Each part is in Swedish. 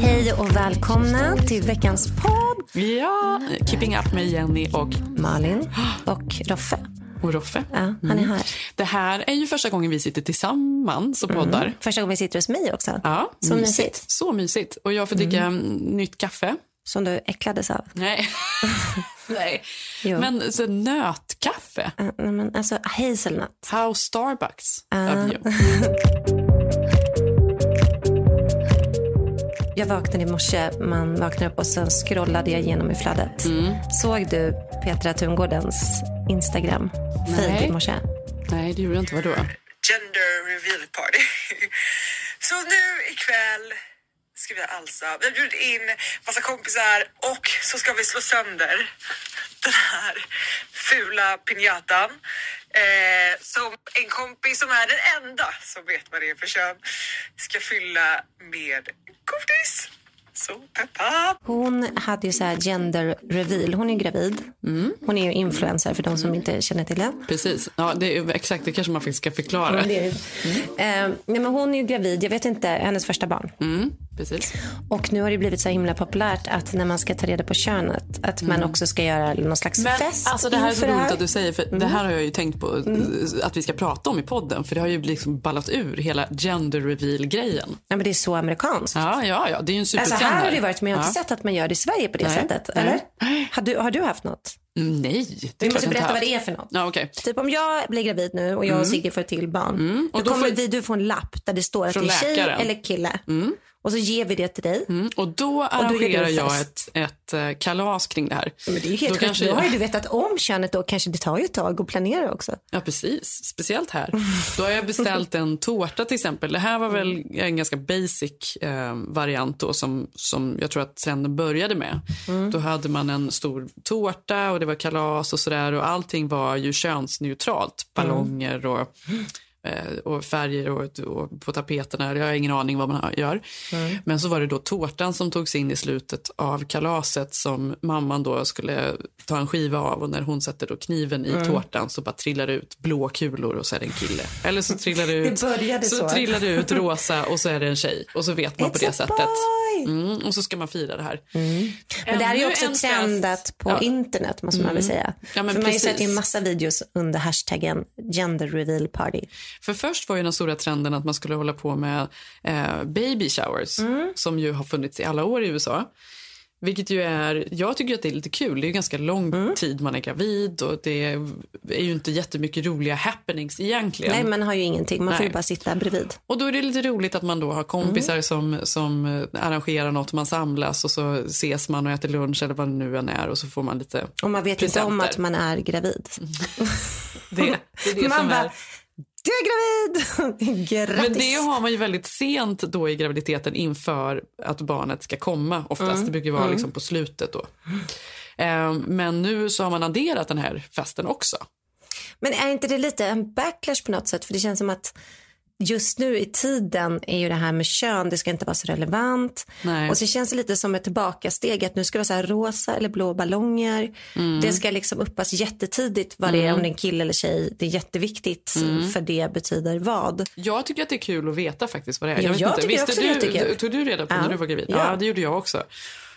Hej och välkomna till veckans podd. Ja, Keeping Up med Jenny och, Malin och Roffe. och Roffe. Ja, han är här. Det här är ju första gången vi sitter tillsammans och poddar. Första gången vi sitter hos mig också. Ja, Så mysigt. mysigt. Så mysigt. Och jag får dricka mm, nytt kaffe. Som du äcklades av. Nej. Nej. Jo. Men så nötkaffe. Uh, nej, men alltså hazelnut. How Starbucks Ah. Jag vaknade i morse, man vaknar upp och sen scrollade jag igenom i flödet. Såg du Petra Tungårdens Instagram feed i morse? Nej, det gjorde jag inte. Vadå? gender reveal party. Så nu ikväll ska vi alsa. Vi har bjudit in massa kompisar och så ska vi slå sönder den här fula pinjatan. Eh, som en kompis som är den enda som vet vad det är för kön ska fylla med godis. Så peppad! Hon hade ju så här gender reveal. Hon är gravid. Hon är ju influencer för de som inte känner till det. Precis. Ja, det är, exakt, det kanske man faktiskt ska förklara. Det är det. Eh, nej, men hon är ju gravid, jag vet inte, hennes första barn. Mm, precis. Och nu har det blivit så himla populärt att när man ska ta reda på könet att man också ska göra någon slags Men fest alltså det här är så roligt att du säger, för det här har jag ju tänkt på eh, att vi ska prata om i podden. För det har ju liksom ballat ur hela gender reveal-grejen. Ja, men det är så amerikanskt. Ja, ja, ja, det är ju en Alltså supertrend här har det varit, men jag har inte Ja. sett att man gör det i Sverige på det Nej, sättet. nej. Eller? Har du, har du haft något? Mm, Nej, det Vi måste berätta vad det är för något. Ja, okej. Typ om jag blir gravid nu och jag och Sigge får ett till barn. Mm. Och då, då kommer får- vi, du få en lapp där det står att det är tjej eller kille. Och så ger vi det till dig. Mm, och då då arrangerar du jag fest. ett, ett eh, kalas kring det här. Men det är ju helt då kanske Då har ju jag, du vetat om könet då. Kanske det tar ju ett tag att planera också. Ja, precis. Speciellt här. Då har jag beställt en tårta till exempel. Det här var väl en ganska basic eh, variant då som, som jag tror att trenden började med. Då hade man en stor tårta och det var kalas och sådär och allting var ju könsneutralt. Ballonger och eh, och färger och, och på tapeterna. Jag har ingen aning vad man gör. Men så var det då tårtan som togs in i slutet av kalaset som mamman då skulle ta en skiva av och när hon sätter då kniven i tårtan så bara trillar det ut blå kulor och så är det en kille. Eller så trillar det ut, började så. trillar det ut rosa och så är det en tjej och så vet man på It's det a sättet. Mm, och så ska man fira det här. Men det här är ju också trendat på Ja. internet måste man väl säga. Ja, För man har ju sett en massa videos under hashtaggen gender reveal party. För först var ju den stora trenden att man skulle hålla på med eh, baby showers Mm. som ju har funnits i alla år i USA. Vilket ju är, jag tycker att det är lite kul. Det är ju ganska lång Mm. tid man är gravid och det är ju inte jättemycket roliga happenings egentligen. Nej, man har ju ingenting. Man får ju Nej. bara sitta bredvid. Och då är det lite roligt att man då har kompisar Mm. som, som eh, arrangerar något, man samlas och så ses man och äter lunch eller vad det nu än är och så får man lite Och man vet inte om presenter. att man är gravid. det, det är det man som bara, är. Du är gravid! Grattis! Men det har man ju väldigt sent då i graviditeten inför att barnet ska komma oftast. Mm. Det brukar vara liksom på slutet då. Eh, Men nu så har man adderat den här festen också. Men är inte det lite en backlash på något sätt? För det känns som att just nu i tiden är ju det här med kön, det ska inte vara så relevant. Nej. Och så känns det lite som ett tillbakasteg att nu ska det vara så här rosa eller blå ballonger. Mm. Det ska liksom uppas jättetidigt vad det är, om det är en kille eller tjej. Det är jätteviktigt Mm. för det betyder vad. Jag tycker att det är kul att veta faktiskt vad det är. Jag inte. tycker Visste också du, det jättekul. Tog du reda på Ja. när du var gravid? Ja. Ja, det gjorde jag också.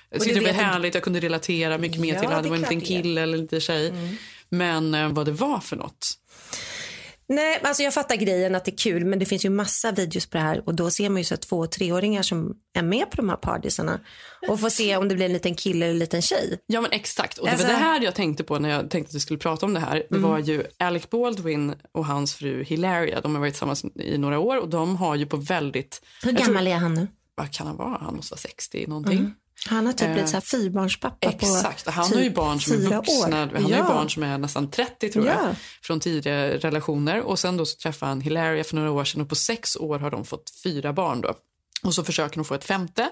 Jag tyckte det var härligt, jag kunde relatera mycket mer Ja, till det det var inte en kille eller inte tjej. Men eh, vad det var för något. Nej, alltså jag fattar grejen att det är kul, men det finns ju massa videos på det här och då ser man ju så två och treåringar som är med på de här partysarna och får se om det blir en liten kille eller en liten tjej. Ja men exakt. Och det Alltså- var det här jag tänkte på när jag tänkte att vi skulle prata om det här. Det Mm. var ju Alec Baldwin och hans fru Hilaria. De har varit tillsammans i några år och de har ju på väldigt... Hur gammal är han nu? Vad kan han vara? Han måste vara 60 någonting. Han har typ Eh, blivit så här fyrbarnspappa Exakt. på Han typ har ju barn som är vuxna. år. Han har ja. ju barn som är nästan 30 tror jag. Ja. Från tidigare relationer. Och sen då så träffade han Hilaria för några år sedan och på sex år har de fått fyra barn då. Och så försöker de få ett femte.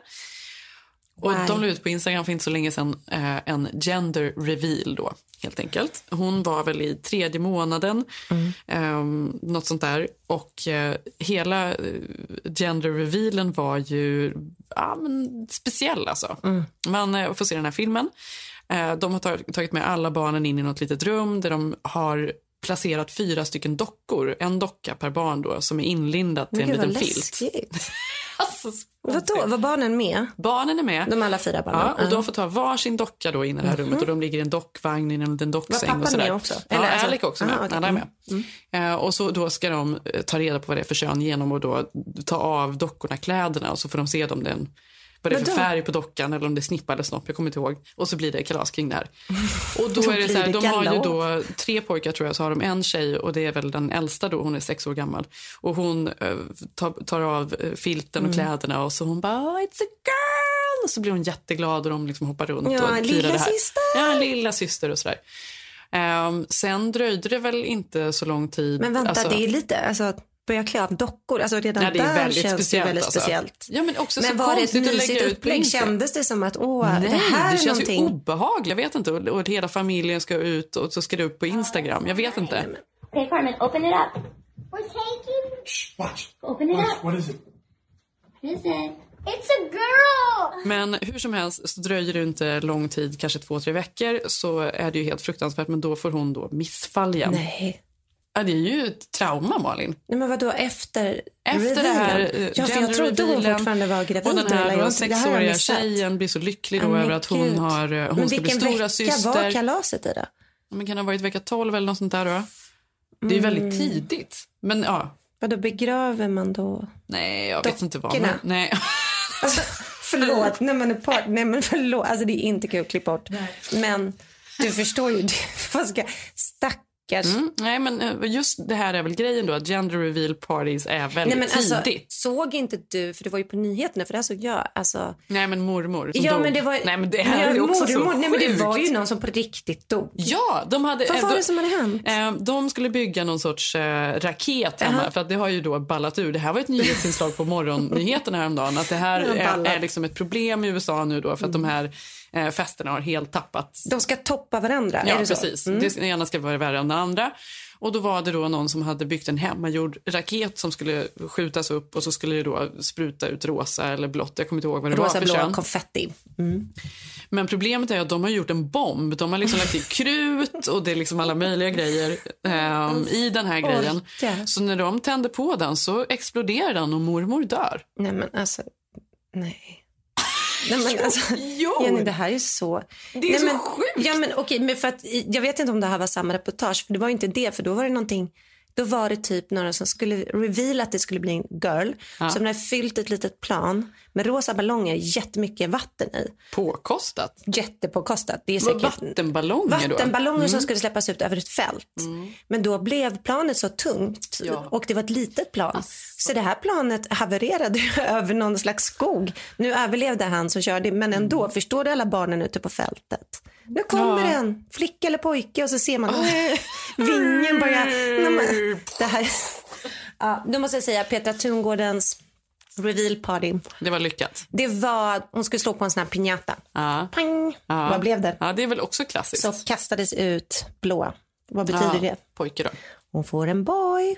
Och Why? de la ut på Instagram för inte så länge sedan eh, en gender reveal då, helt enkelt. Hon var väl i tredje månaden, eh, något sånt där. Och eh, hela eh, gender revealen var ju ja, men speciell alltså. Man eh, får se den här filmen. Eh, de har tag- tagit med alla barnen in i något litet rum där de har placerat fyra stycken dockor, en docka per barn då, som är inlindat Men en liten filt. Alltså, Vadå, var barnen med? Barnen är med. De alla fyra barnen? Ja, och de får ta varsin docka då in i det här rummet och de ligger i en dockvagn i en liten docksäng. pappan och sådär. med också? Ja, Eller alltså- Alec också med. Aha. Alla är med. Eh, och så då ska de eh, ta reda på vad det är för kön genom att då ta av dockorna kläderna och så får de se om det är en vad det är för färg på dockan eller om det är snippa eller snopp, jag kommer inte ihåg. Och så blir det kalas kring det här. Och då, är det så här, de har ju då tre pojkar tror jag, så har de en tjej och det är väl den äldsta då, hon är sex år gammal. Och hon eh, tar, tar av eh, filten Mm. och kläderna och så hon bara "Oh, “It's a girl” och så blir hon jätteglad och de liksom hoppar runt Ja, och firar det här. syster! Ja, lilla syster och sådär. Ehm, sen dröjde det väl inte så lång tid. Men vänta, alltså- det är lite, alltså börja klä av dockor, alltså redan Ja, det är där väldigt känns speciellt, det väldigt alltså. speciellt. Ja, men också Men så var det ett mysigt ut på upplägg? Kändes det som att åh, Nej, det här det är känns någonting? ju obehagligt. Jag vet inte. Och, och hela familjen ska ut och så ska det upp på Instagram. Jag vet inte. Okay, Carmen, open it up. We're taking. Shh, watch. Open it Watch. up. What is it? What is it? It's a girl! Men hur som helst så dröjer det inte lång tid, kanske två, tre veckor, så är det ju helt fruktansvärt. Men då får hon då missfall igen. Nej. Ja, det är ju ett trauma, Malin. Nej, men vadå efter Efter det här eh, Ja, för jag trodde hon fortfarande var gravid. Och den här då, sexåriga tjejen blir så lycklig då Ja, men över att hon, gud. har, eh, hon men ska bli vilken stora vecka syster. var kalaset i då? Men kan det ha varit vecka 12 eller något sånt där då? Det är ju väldigt Mm. tidigt. Men ja, Vadå begraver man då? nej jag vet inte vad. Dockorna. Men, nej. Alltså, förlåt, när man är part, nej men förlåt, alltså det är inte kul, klipp bort. Men du förstår ju, vad ska, stackars. Mm, nej, men eh, just det här är väl grejen då, att gender reveal parties är väldigt Nej, men alltså, tidigt. såg inte du, för det var ju på nyheterna, för det här såg jag. Alltså, Nej, men mormor som ja, dog. men det var, Nej, men det här är ju också så mormor, nej, men det var ju någon som på riktigt dog. Ja, de hade... Vad var de- det som hade hänt? Eh, De skulle bygga någon sorts eh, raket hemma, Jaha. för att det har ju då ballat ur. Det här var ett nyhetsinslag på morgonnyheterna häromdagen, att det här Ja, är, är liksom ett problem i USA nu då, för att de här eh, festerna har helt tappat De ska toppa varandra, Ja, precis. Mm. Det ena ska vara värre än det andra. Och då var det då någon som hade byggt en hemmagjord raket som skulle skjutas upp och så skulle det då spruta ut rosa eller blått. Jag kommer inte ihåg vad det Rosa, var för blå, kön. konfetti. Men problemet är att de har gjort en bomb. De har liksom lagt i krut och det är liksom alla möjliga grejer ehm, i den här grejen. Orka. Så när de tänder på den så exploderar den och mormor dör. Nej men alltså, nej. Nej men alltså, Jo. Jenny det här är så... Det är nej, så men, sjukt. Ja men okej, men för att, jag vet inte om det här var samma reportage, för det var inte det, för då var det någonting, då var det typ några som skulle reveal att det skulle bli en girl, som hade fyllt ett litet plan med rosa ballonger, jättemycket vatten i. Påkostat. Jättepåkostat. Det är säkert vattenballonger då? Mm. Vattenballonger som skulle släppas ut över ett fält. Men då blev planet så tungt Ja. Och det var ett litet plan. Så det här planet havererade över någon slags skog. Nu överlevde han som körde, men ändå. Förstår du alla barnen ute på fältet? Nu kommer Mm. Ja. en flicka eller pojke och så ser man äh, vingen börja... Nej, men, det här... Ja, då måste jag säga Petra Tungårdens reveal party. Det var lyckat. Det var, hon skulle slå på en sån här piñata. Ja. Pang! Ja. Vad blev det? Ja, det är väl också klassiskt. Så kastades ut blå. Vad betyder ja. det? Pojke då. Hon får en boy.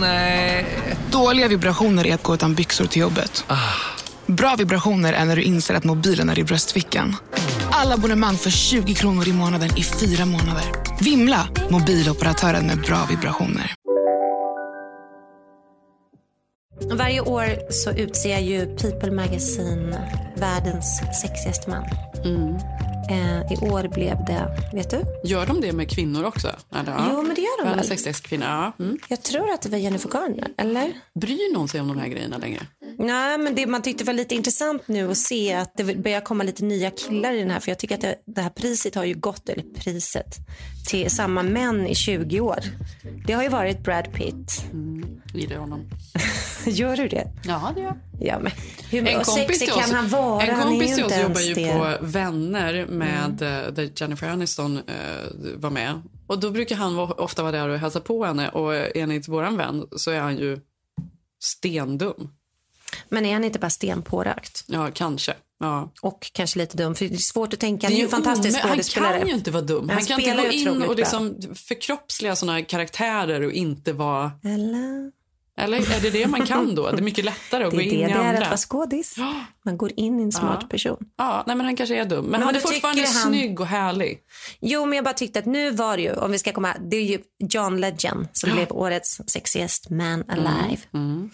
Nej. Dåliga vibrationer är att gå utan byxor till jobbet. Bra vibrationer är när du inser att mobilen är i bröstfickan. Alla abonnemang för 20 kronor i månaden i fyra månader. Vimla! Mobiloperatören med bra vibrationer. Varje år så utser ju People Magazine världens sexigaste man. Eh, I år blev det, vet du? Gör de det med kvinnor också? Eller, ja. Jo, men det gör de väl? sexigaste kvinna, ja. Mm. Jag tror att det var Jennifer Garner, eller? Bryr någon sig om de här grejerna längre? Nej, men det man tyckte var lite intressant nu att se att det börjar komma lite nya killar i den här. För jag tycker att det, det här priset har ju gått, eller priset, till samma män i 20 år. Det har ju varit Brad Pitt. Gillar honom. Gör du det? Ja, det gör Ja, men hur En kompis till oss, kan han vara? en kompis till oss jobbar ju på Vänner med mm. där Jennifer Aniston eh, var med. Och då brukar han ofta vara där och hälsa på henne och enligt våran vän så är han ju stendum. Men är han inte bara stenpårökt? Ja, kanske. Ja. Och kanske lite dum. För det är svårt att tänka. Det Han är är ju en fantastisk skådespelare. Han kan ju inte vara dum. Han Han, kan inte gå in och liksom förkroppsliga såna karaktärer och inte vara... Eller? Eller är det det man kan då? Det är mycket lättare att Det gå är in det i det är andra. att vara skådis. Man går in i en smart Ja. person. Ja, nej men han kanske är dum. Men, Men han är fortfarande han? snygg och härlig. Jo, men jag bara tyckte att nu var det ju, om vi ska komma, det är ju John Legend som blev årets sexiest man alive.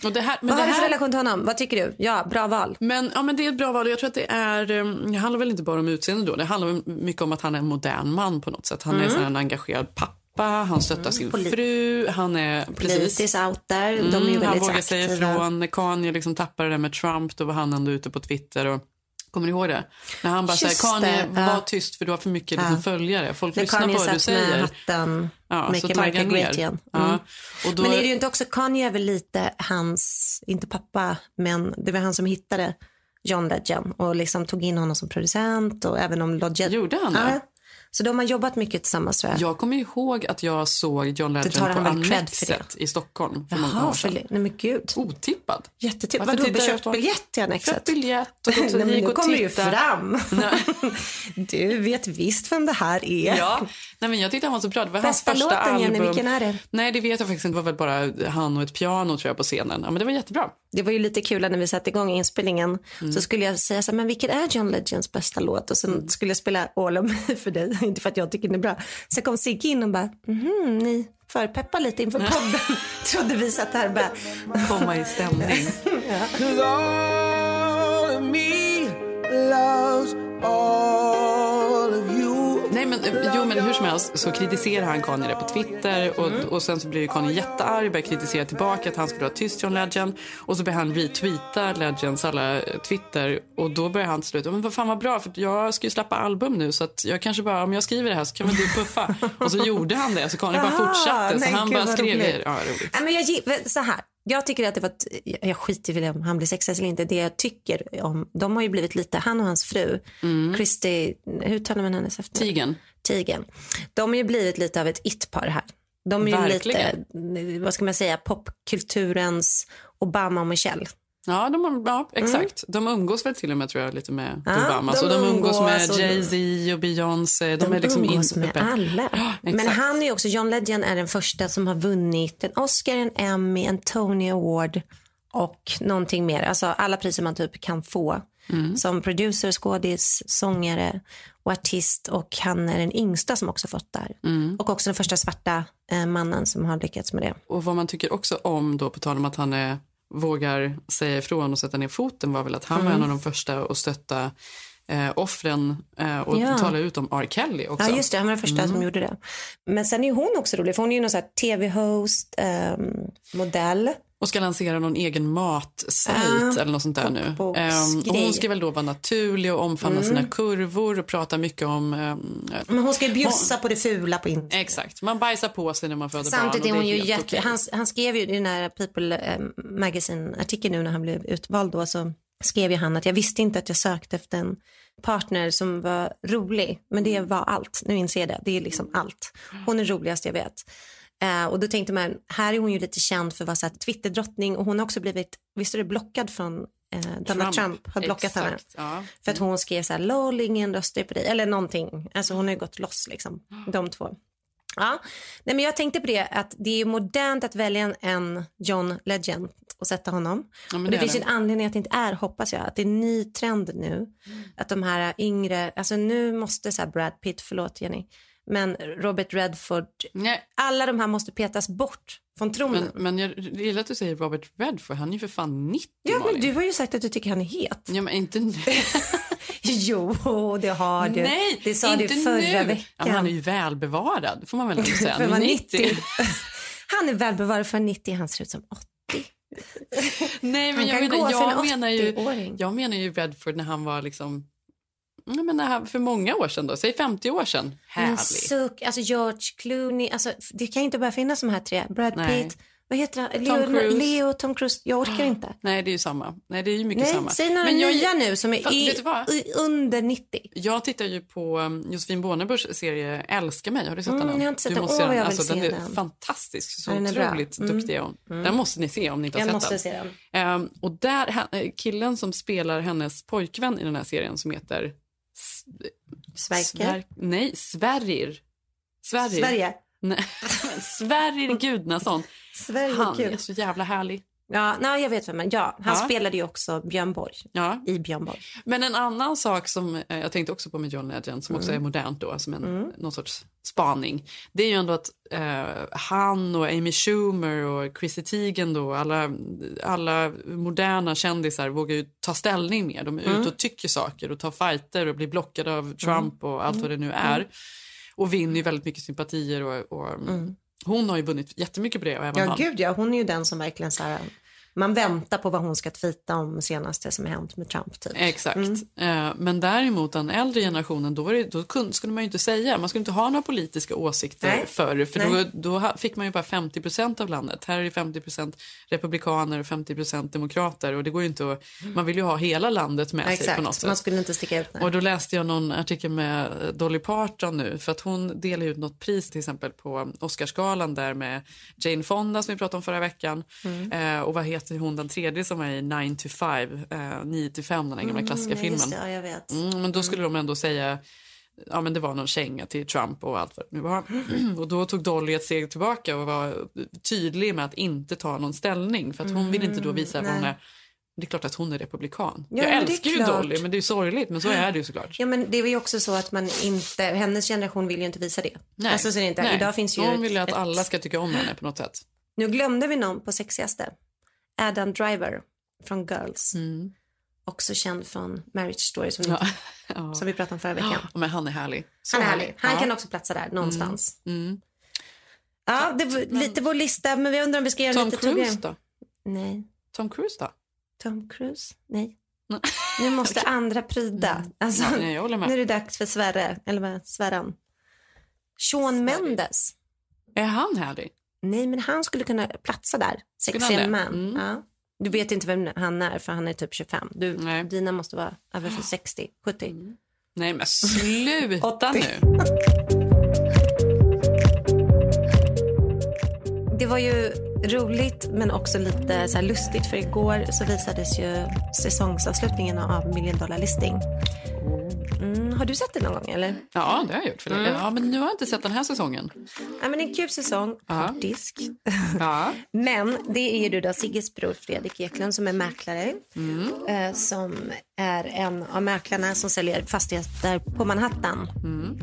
Och det här, men Vad det har du för relation till honom? Vad tycker du? Ja, bra val. Men, ja, men det är ett bra val. Jag tror att det är, um, det handlar väl inte bara om utseende då. Det handlar mycket om att han är en modern man på något sätt. Han är Mm. här en engagerad pappa, han stöttar sin Polit- fru, han är precis. Politiskt out there. De är Mm, han vågar säga ifrån. När Kanye liksom tappade det där med Trump, då var han ändå ute på Twitter. Och, kommer ni ihåg det? När han bara säger Kanye, det, ja. var tyst för du har för mycket liksom, Ja. följare. Folk När lyssnar Kanye på vad du satt med säger. hatten, Ja, Make så America tagga Great ner. igen. Ja. Mm. Och då, Men är det ju inte också, Kanye är väl lite hans, inte pappa, men det var han som hittade John Legend och liksom tog in honom som producent och även om Lodge... Gjorde han det? Så de har jobbat mycket tillsammans tror jag. Jag kommer ihåg att jag såg John Legend på? Annexet i Stockholm för många Jaha, år för, sedan. nej men gud. Otippad. Jättetyp. Varför Vadå, jag köpt biljett till Annexet? Köpt biljett och gått Nej, men gick nu och kommer ju fram. Nej. Du vet visst vem det här är. Ja, nej men jag tyckte han var så bra. Det var Bästa hans första låten, album. Jenny, vilken är det? Nej, det vet jag faktiskt inte. Det var väl bara han och ett piano tror jag på scenen. Ja, men det var jättebra. Det var ju lite kul när vi satte igång inspelningen. Mm. Så skulle jag säga så här, men vilken är John Legends bästa låt? Och sen Mm. skulle jag spela All of Me för dig. Inte för att jag tycker den är bra. Så kom Sigge in och bara, mhm, ni förpeppar lite inför podden. Trodde vi satt här bara, Komma i stämning. Nej, men, jo, men hur som helst så kritiserar han Kanye det på Twitter och, och sen så blir Kanye jättearg börjar kritisera tillbaka att han skulle ha tyst John Legend och så börjar han retweeta Legends alla eh, Twitter och då börjar han till slut, men vad fan vad bra för jag ska ju släppa album nu så att jag kanske bara, om jag skriver det här så kan väl du puffa och så gjorde han det så Kanye bara Aha, fortsatte så han bara skrev roligt. Ja, roligt. Nej, men jag, så här. Jag tycker att det var, ett, jag- skiter i om han blir sexig eller inte. Det jag tycker om, de har ju blivit lite, han och hans fru, Christy, hur talar man hennes efternamn? Tigen. Tigen. De har ju blivit lite av ett it-par här. De är ju Verkligen. lite, vad ska man säga, popkulturens Obama och Michelle. Ja, de, har- ja exakt. De umgås väl till och med tror jag lite med Mm. Ja, Obama. de så de umgås med umgås och- Jay-Z och Beyoncé. De, De, är liksom umgås in, med uppe. alla. Men exakt. han är också, John Legend är den första som har vunnit en Oscar, en Emmy, en Tony Award och någonting mer. Alltså alla priser man typ kan få. Mm. Som producer, skådis, sångare och artist. Och han är den yngsta som också fått det här. Mm. Och också den första svarta eh, mannen som har lyckats med det. Och vad man tycker också om då på tal om att han är, vågar säga ifrån och sätta ner foten var väl att han var Mm. en av de första att stötta eh, offren eh, och Ja. tala ut om R. Kelly också. Ja, just det. Han var den första Mm. som gjorde det. Men sen är hon också rolig, för hon är ju någon sån här tv-host, ehm, modell. Och ska lansera någon egen matsajt Ja, eller något sånt där nu. Ehm, och hon ska väl då vara naturlig och omfamna Mm. sina kurvor och prata mycket om... ehm, Men hon ska ju bjussa på det fula på internet. Exakt, man bajsar på sig när man föder Samtidigt är barn. och hon ju jätte... okej. Han, han skrev ju i den här People eh, Magazine-artikeln nu när han blev utvald då så skrev ju han att jag visste inte att jag sökte efter en partner som var rolig. Men det var allt. Nu inser jag det. Det är liksom allt. Hon är roligast jag vet. Eh, och då tänkte man, här är hon ju lite känd för att vara så här Twitterdrottning och hon har också blivit, visst är det blockad från eh, Donald Trump, har blockat exakt, henne. Ja. För att hon skrev så här, lol, ingen röstar på dig. Eller någonting. Alltså hon har ju gått loss liksom, de två. Ja, Nej, men jag tänkte på det att det är modernt att välja en- John Legend och sätta honom. Ja, och det, det finns det. en anledning att det inte är, hoppas jag, att det är en ny trend nu. Att de här yngre, alltså nu måste så Brad Pitt, förlåt Jenny, men Robert Redford, alla de här måste petas bort från tronen. Men, men jag gillar att du säger Robert Redford, han är ju för fan 90 ja, men du har ju sagt att du tycker han är het. Ja, men inte nu. jo, det har du. Nej, det sa inte du förra nu. veckan. Ja, men han är ju välbevarad, får man väl säga. För vara 90. 90. Han är välbevarad för 90, han ser ut som 80. Nej, men Han jag menar, jag, en menar ju, 80-åring. jag menar ju Redford när han var liksom... Jag menar, för många år sedan då, säg 50 år sedan. Men Härlig. suck, alltså George Clooney, alltså, det kan ju inte bara finnas de här tre. Brad Nej. Pitt, vad heter han? Tom Leo, Cruise. Leo, Tom Cruise. Jag orkar inte. Nej, det är ju samma. Nej, det är ju mycket Nej, samma. säg några Men jag- nya nu som är Fast i, i, under 90. Jag tittar ju på um, Josefin Bornebuschs serie Älska mig. Har du sett Mm, den? jag har inte sett du den. måste Åh, vill Alltså, den är den. fantastisk. Så Ja, den otroligt Mm. duktig hon. Mm. Den måste ni se om ni inte har Jag sett måste den. se den. Ehm, och där, han- killen som spelar hennes pojkvän i den här serien som heter... Sverker? Sver- nej, Sverrir. Sverrir. Sverige. Nej, Sverrir Gudnason. Sverige, Han kul. är så jävla härlig. Ja, nej, jag vet vem Ja, han Ja. spelade ju också Björn Borg Ja. i Björn Borg. Men en annan sak som eh, jag tänkte också på med John Legend som också Mm. är modernt då, som en, Mm. någon sorts spaning. Det är ju ändå att eh, han och Amy Schumer och Chrissy Teigen då, alla, alla moderna kändisar vågar ju ta ställning mer. De är Mm. ute och tycker saker och tar fighter och blir blockade av Trump och allt vad det nu är. Mm. Och vinner ju väldigt mycket sympatier och, och Mm. Hon har ju vunnit jättemycket på det och även Ja, han. gud ja. Hon är ju den som verkligen så här, man väntar på vad hon ska tweeta om senaste som hänt med Trump typ. Exakt. Mm. Eh, Men däremot den äldre generationen, då, var det, då kun- skulle man ju inte säga, man skulle inte ha några politiska åsikter Nej. förr, för Nej. då, då fick man ju bara 50 procent av landet. Här är det 50 procent republikaner och 50 procent demokrater och det går ju inte att, man vill ju ha hela landet med sig på något Exakt, man sätt. skulle inte sticka ut. Nej. Och då läste jag någon artikel med eh, Dolly Parton nu för att hon delar ut något pris till exempel på Oscarsgalan där med Jane Fonda som vi pratade om förra veckan Mm. eh, och vad heter hon den tredje som är i 9 to 5, eh, 9 till 5 den här gamla klassiska Mm, filmen. Det, ja, jag vet. Mm, men då skulle de ändå säga Ja men det var någon känga till Trump och allt vad det nu var. och då tog Dolly ett steg tillbaka och var tydlig med att inte ta någon ställning för att hon vill inte då visa vad hon är. Det är klart att hon är republikan. Ja, jag älskar ju. Dolly men det är sorgligt men så är det ju såklart. Ja, men det är ju också så att man inte, hennes generation vill ju inte visa det. Nej. Alltså, så det inte. Nej. Idag finns ju Hon vill ju att ett- alla ska tycka om henne på något sätt. Nu glömde vi någon på sexigaste. Adam Driver från Girls. Också känd från Marriage Story som, Mm. Ja. Ja. som vi pratade om förra veckan. Ja, men han är härlig. Så Han är härlig. Han Ja. kan också platsa där någonstans. Mm. Ja, det var lite vår lista, men vi undrar om vi ska göra Tom lite Cruise tuggare. då? Nej. Tom Cruise då? Tom Cruise? Nej. Nu måste andra pryda. Alltså, Ja, nej, jag. Nu är det dags för Sverre, eller vad, Sverran. Sean Mendes. Är han härlig? Nej, men han skulle kunna platsa där. Det? man. Mm. Ja. Du vet inte vem han är, för han är typ 25. Du, dina måste vara över för 60, 70. Nej men sluta nu. Det var ju roligt men också lite så lustigt för igår så visades ju säsongsavslutningen av Million Dollar Listing. Mm, har du sett det någon gång eller? Ja, det har jag gjort. För det. Mm. Ja, men nu har jag inte sett den här säsongen. Ja, men en kul säsong. Ja. Disk. Ja. Men det är ju du då Sigges bror Fredrik Eklund som är mäklare. Mm. Eh, som är en av mäklarna som säljer fastigheter på Manhattan. Mm.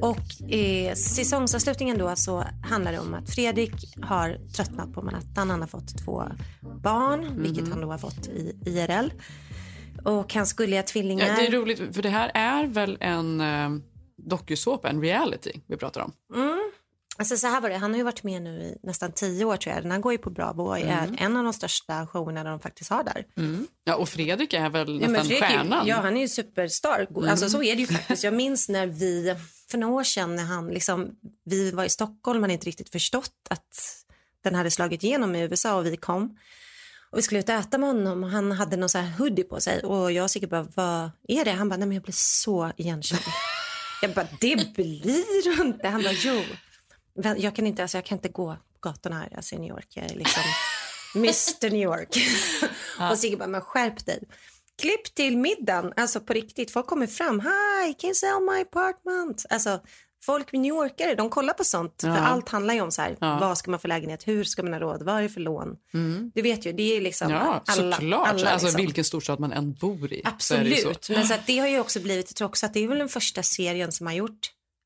Och eh, säsongsavslutningen då så handlar det om att Fredrik har tröttnat på Manhattan. Han har fått två barn, Mm. vilket han då har fått i IRL. Och hans gulliga tvillingar. Ja, det är roligt, för det här är väl en eh, dokusåpa, en reality vi pratar om. Mm. Alltså så här var det, han har ju varit med nu i nästan tio år tror jag. Den här går ju på Bravo och är Mm. en av de största showerna de faktiskt har där. Ja, och Fredrik är väl Ja, nästan Fredrik stjärnan. Ja, han är ju superstar. Mm. Alltså så är det ju faktiskt. Jag minns när vi, för några år sedan när han liksom, vi var i Stockholm, man hade inte riktigt förstått att den hade slagit igenom i USA och vi kom. Och vi skulle ut och äta med honom och han hade någon så här hoodie på sig och jag säkert bara, vad är det? Han bara, nej men jag blir så igenkänd. jag bara, det blir du inte. Han bara, jo. Jag kan inte, alltså jag kan inte gå på gatorna här alltså i New York. Jag är liksom, Mr New York. Och Sigge bara, men skärp dig. Klipp till middagen, alltså på riktigt. Folk kommer fram, hi, can you sell my apartment? Alltså, folk New Yorkare, de kollar på sånt. Ja. För allt handlar ju om så här, Ja. vad ska man få lägenhet, hur ska man ha råd, vad är det för lån? Du vet ju, det är liksom Ja, alla, såklart. alla alltså liksom. vilken storstad man än bor i. Absolut, så. men så det har ju också blivit, jag tror också att det är väl den första serien som har gjort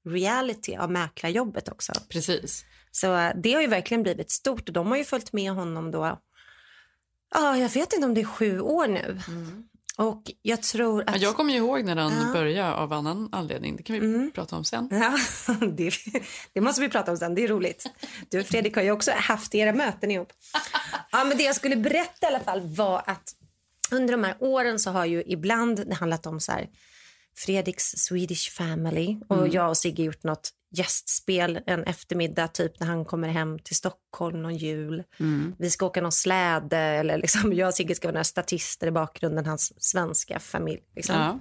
reality av mäklarjobbet också. Precis. Så eh, det har ju verkligen blivit stort och de har ju följt med honom då, ja jag vet inte om det är sju år nu. Och jag tror att... Jag kommer ju ihåg när den Ja. började av annan anledning. Det kan vi prata om sen. Ja, det, det måste vi prata om sen, det är roligt. Du och Fredrik har ju också haft era möten ihop. Ja, men det jag skulle berätta i alla fall var att under de här åren så har ju ibland det handlat om så här Fredriks Swedish Family och Mm. jag och Sigge gjort något gästspel en eftermiddag typ när han kommer hem till Stockholm någon jul. Mm. Vi ska åka någon släde eller liksom jag och Sigge ska vara några statister i bakgrunden, hans svenska familj. Liksom. Ja.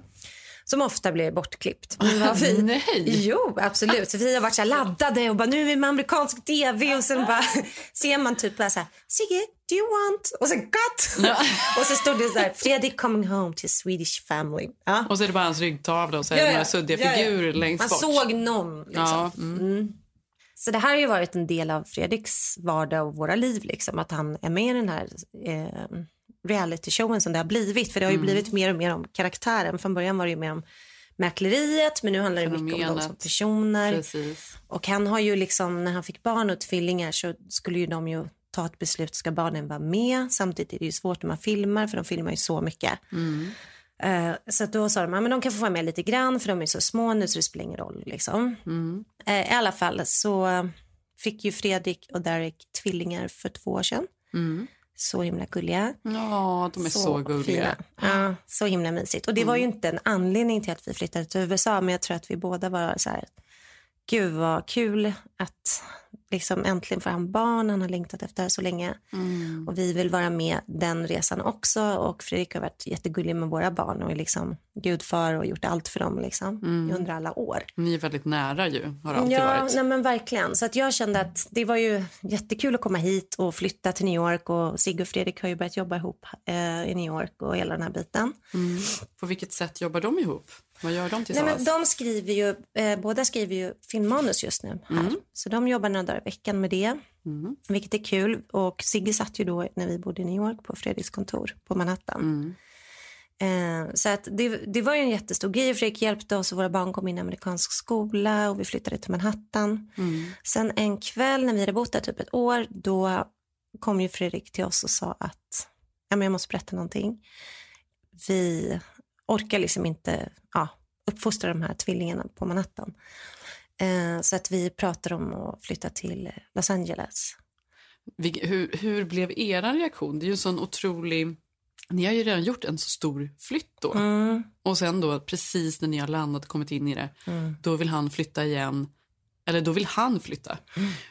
Som ofta blir bortklippt. Men vi, Nej. Jo, absolut. Så vi har varit så laddade och bara nu är vi med amerikansk tv och sen bara ser man typ bara så här Sigge, do you want? Och sen cut! och så stod det så här Fredrik coming home to Swedish family. Ja. Och så är det bara hans ryggtavla och så är Ja, det ja. några suddiga Ja, ja. figurer längst Man bort. såg någon. Liksom. Ja, mm. Mm. Så det här har ju varit en del av Fredriks vardag och våra liv. Liksom, att han är med i den här eh, reality-showen som det har blivit. För det har ju Mm. blivit mer och mer om karaktären. Från början var det ju mer om mäkleriet men nu handlar det mycket om dem som personer. Precis. Och han har ju liksom, när han fick barn och tvillingar så skulle ju de ju ta ett beslut, ska barnen vara med? Samtidigt är det ju svårt när man filmar för de filmar ju så mycket. Mm. Eh, så att då sa de, ja, men de kan få vara med lite grann för de är så små nu så det spelar ingen roll liksom. Mm. Eh, I alla fall så fick ju Fredrik och Derek tvillingar för två år sedan. Mm. Så himla gulliga. Ja, de är så, gulliga. Fina. Så himla mysigt. Och det var ju inte en anledning till att vi flyttade till USA, men jag tror att vi båda var så här, gud vad kul att liksom äntligen få han barn. Han har längtat efter det här så länge. Mm. Och vi vill vara med den resan också. Och Fredrik har varit jättegullig med våra barn och är liksom gudfar och gjort allt för dem liksom, Mm. under alla år. Ni är väldigt nära ju, har alltid Ja, varit. nej men verkligen. Så att jag kände att det var ju jättekul att komma hit och flytta till New York. Och Sigge och Fredrik har ju börjat jobba ihop eh, i New York och hela den här biten. Mm. På vilket sätt jobbar de ihop? Vad gör de Nej, tillsammans? men de skriver ju, eh, båda skriver ju filmmanus just nu här. Mm. Så de jobbar några dagar i veckan med det. Mm. Vilket är kul. Och Sigge satt ju då när vi bodde i New York på Fredriks kontor på Manhattan. Mm. Eh, så att det, det var ju en jättestor grej. Fredrik hjälpte oss och våra barn kom in i amerikansk skola och vi flyttade till Manhattan. Mm. Sen en kväll när vi hade bott där typ ett år, då kom ju Fredrik till oss och sa att ja, men jag måste berätta någonting. Vi orkar liksom inte ja, uppfostra de här tvillingarna på Manhattan. Eh, så att vi pratar om att flytta till Los Angeles. Hur, hur blev er reaktion? Det är ju en sån otrolig... Ni har ju redan gjort en så stor flytt då. Mm. Och sen då, precis när ni har landat och kommit in i det, Mm. då vill han flytta igen. Eller då vill han flytta.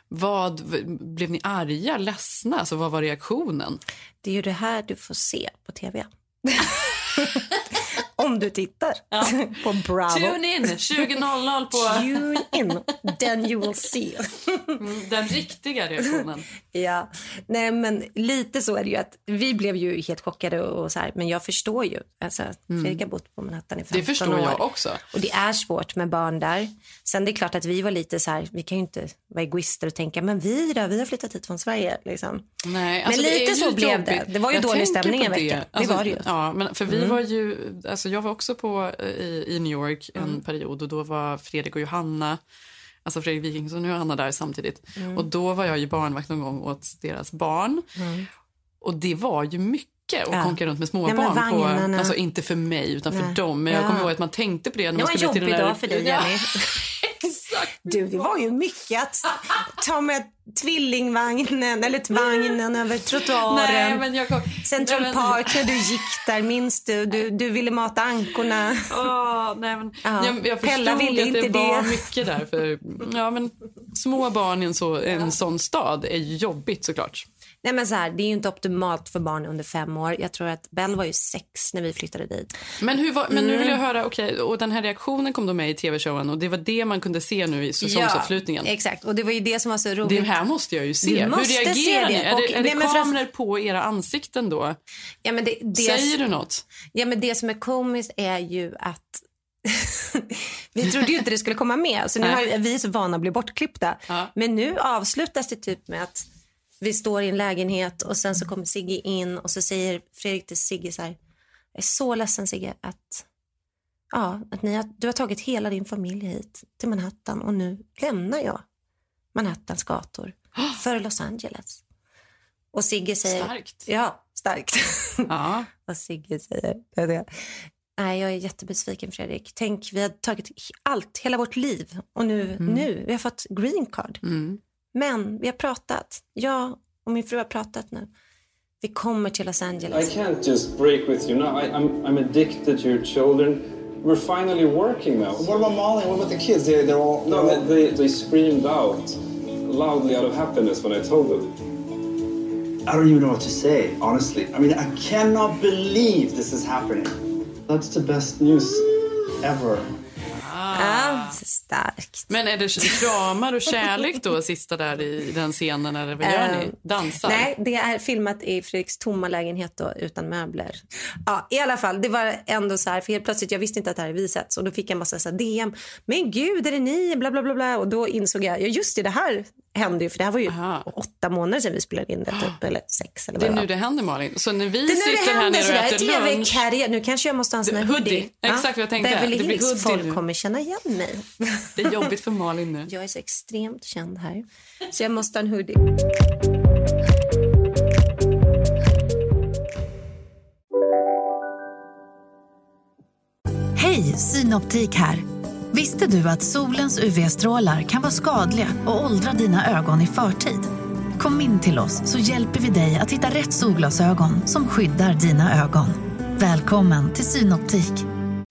Vad, v- blev ni arga, ledsna? Alltså, vad var reaktionen? Det är ju det här du får se på tv. Om du tittar på Bravo. Tune in 20.00 på... Tune in, then you will see. Mm, Den riktiga reaktionen. Ja, nej men lite så är det ju att vi blev ju helt chockade och så här, men jag förstår ju. Alltså, Fredrik har bott på Manhattan i 15 Mm. Det förstår år. jag också. Och det är svårt med barn där. Sen det är klart att vi var lite så här, vi kan ju inte vara egoister och tänka, men vi då, vi har flyttat hit från Sverige liksom. Nej, Men alltså, det lite så blev jobbigt. det. Det var ju Jag dålig tänker stämning på en vecka. Det Alltså, var det ju. Ja, men för vi Mm. var ju, alltså jag var också på, eh, i, i New York en Mm. period och då var Fredrik och Johanna, alltså Fredrik Wikingsson och Johanna där samtidigt. Mm. Och då var jag ju barnvakt någon gång åt deras barn. Och det var ju mycket att Ja. konka runt med småbarn. på, vagnarna. alltså inte för mig utan för Nej. dem. Men jag Ja. kommer ihåg att man tänkte på det. När Det man var en jobbig där- dag för dig, Ja, Jenny. Du, det var ju mycket att ta med tvillingvagnen eller vagnen över trottoaren. Nej, kom... Central Nej, men- Park när du gick där, minns du? Du, du ville mata ankorna. Åh, nej, men, Ja. jag, jag Pella förstod ville att det, inte var det. mycket där. För, ja, men, små barn i en, så, en sån stad är jobbigt såklart. Nej, men så här, det är ju inte optimalt för barn under fem år. Jag tror att Bell var ju sex när vi flyttade dit. Men, hur var, men nu vill jag Mm. höra, okej, och den här reaktionen kom då med i tv-showen och det var det man kunde se nu i säsongsavslutningen. Ja, exakt. Och det var ju det som var så roligt. Det här måste jag ju se. Du Hur reagerar se ni? det. Är Och- det, är nej, det kameror på era ansikten då? Ja, men det, det, Säger du något? Ja, men det som är komiskt är ju att vi trodde ju inte det skulle komma med. Så nu har vi är så vana att bli bortklippta. Men nu avslutas det typ med att vi står i en lägenhet och sen så kommer Sigge in och så säger Fredrik till Sigge så här. Jag är så ledsen Sigge att, ja, att ni har, du har tagit hela din familj hit till Manhattan och nu lämnar jag Manhattans gator för Los Angeles. Och Sigge säger... Starkt. Ja, starkt. Ja. Vad Sigge säger. Det är det. Nej, jag är jättebesviken Fredrik. Tänk, vi har tagit allt, hela vårt liv och nu, nu, vi har fått green card. Men vi har pratat. Jag och min fru har pratat nu. Vi kommer till Los I Angeles. can't just break with you now. I, I'm, I'm addicted to your children. We're finally working now. What about Molly? What about the kids? They, they're all. No, they're all- they, they screamed out loudly out of happiness when I told them. I don't even know what to say, honestly. I mean, I cannot believe this is happening. That's the best news ever. Ja, så starkt. Men är det kramar och kärlek då sista där i den scenen eller vad gör ni? Eh, Dansar? Nej, det är filmat i Fredriks tomma lägenhet då, utan möbler. Ja, I alla fall, det var ändå så här, för helt plötsligt, jag visste inte att det här hade visats och då fick jag en massa så DM. Men gud, är det ni? Bla, bla, bla, bla. Och då insåg jag, ja just det, det här hände ju, för det här var ju åtta månader sedan vi spelade in det, typ, eller sex eller Det vad är var. nu det händer Malin. Så när vi Det är nu sitter det här nere och äter lunch. Nu kanske jag måste ha en sån här Hoodie. hoodie. Exakt vad jag tänkte. Beverly Det blir Hills. Folk kommer känna igen mig. Det är jobbigt för Malin nu. Jag är så extremt känd här. Så jag måste ha en hoodie. Hej, Synoptik här. Visste du att solens UV-strålar kan vara skadliga och åldra dina ögon i förtid? Kom in till oss så hjälper vi dig att hitta rätt solglasögon som skyddar dina ögon. Välkommen till Synoptik.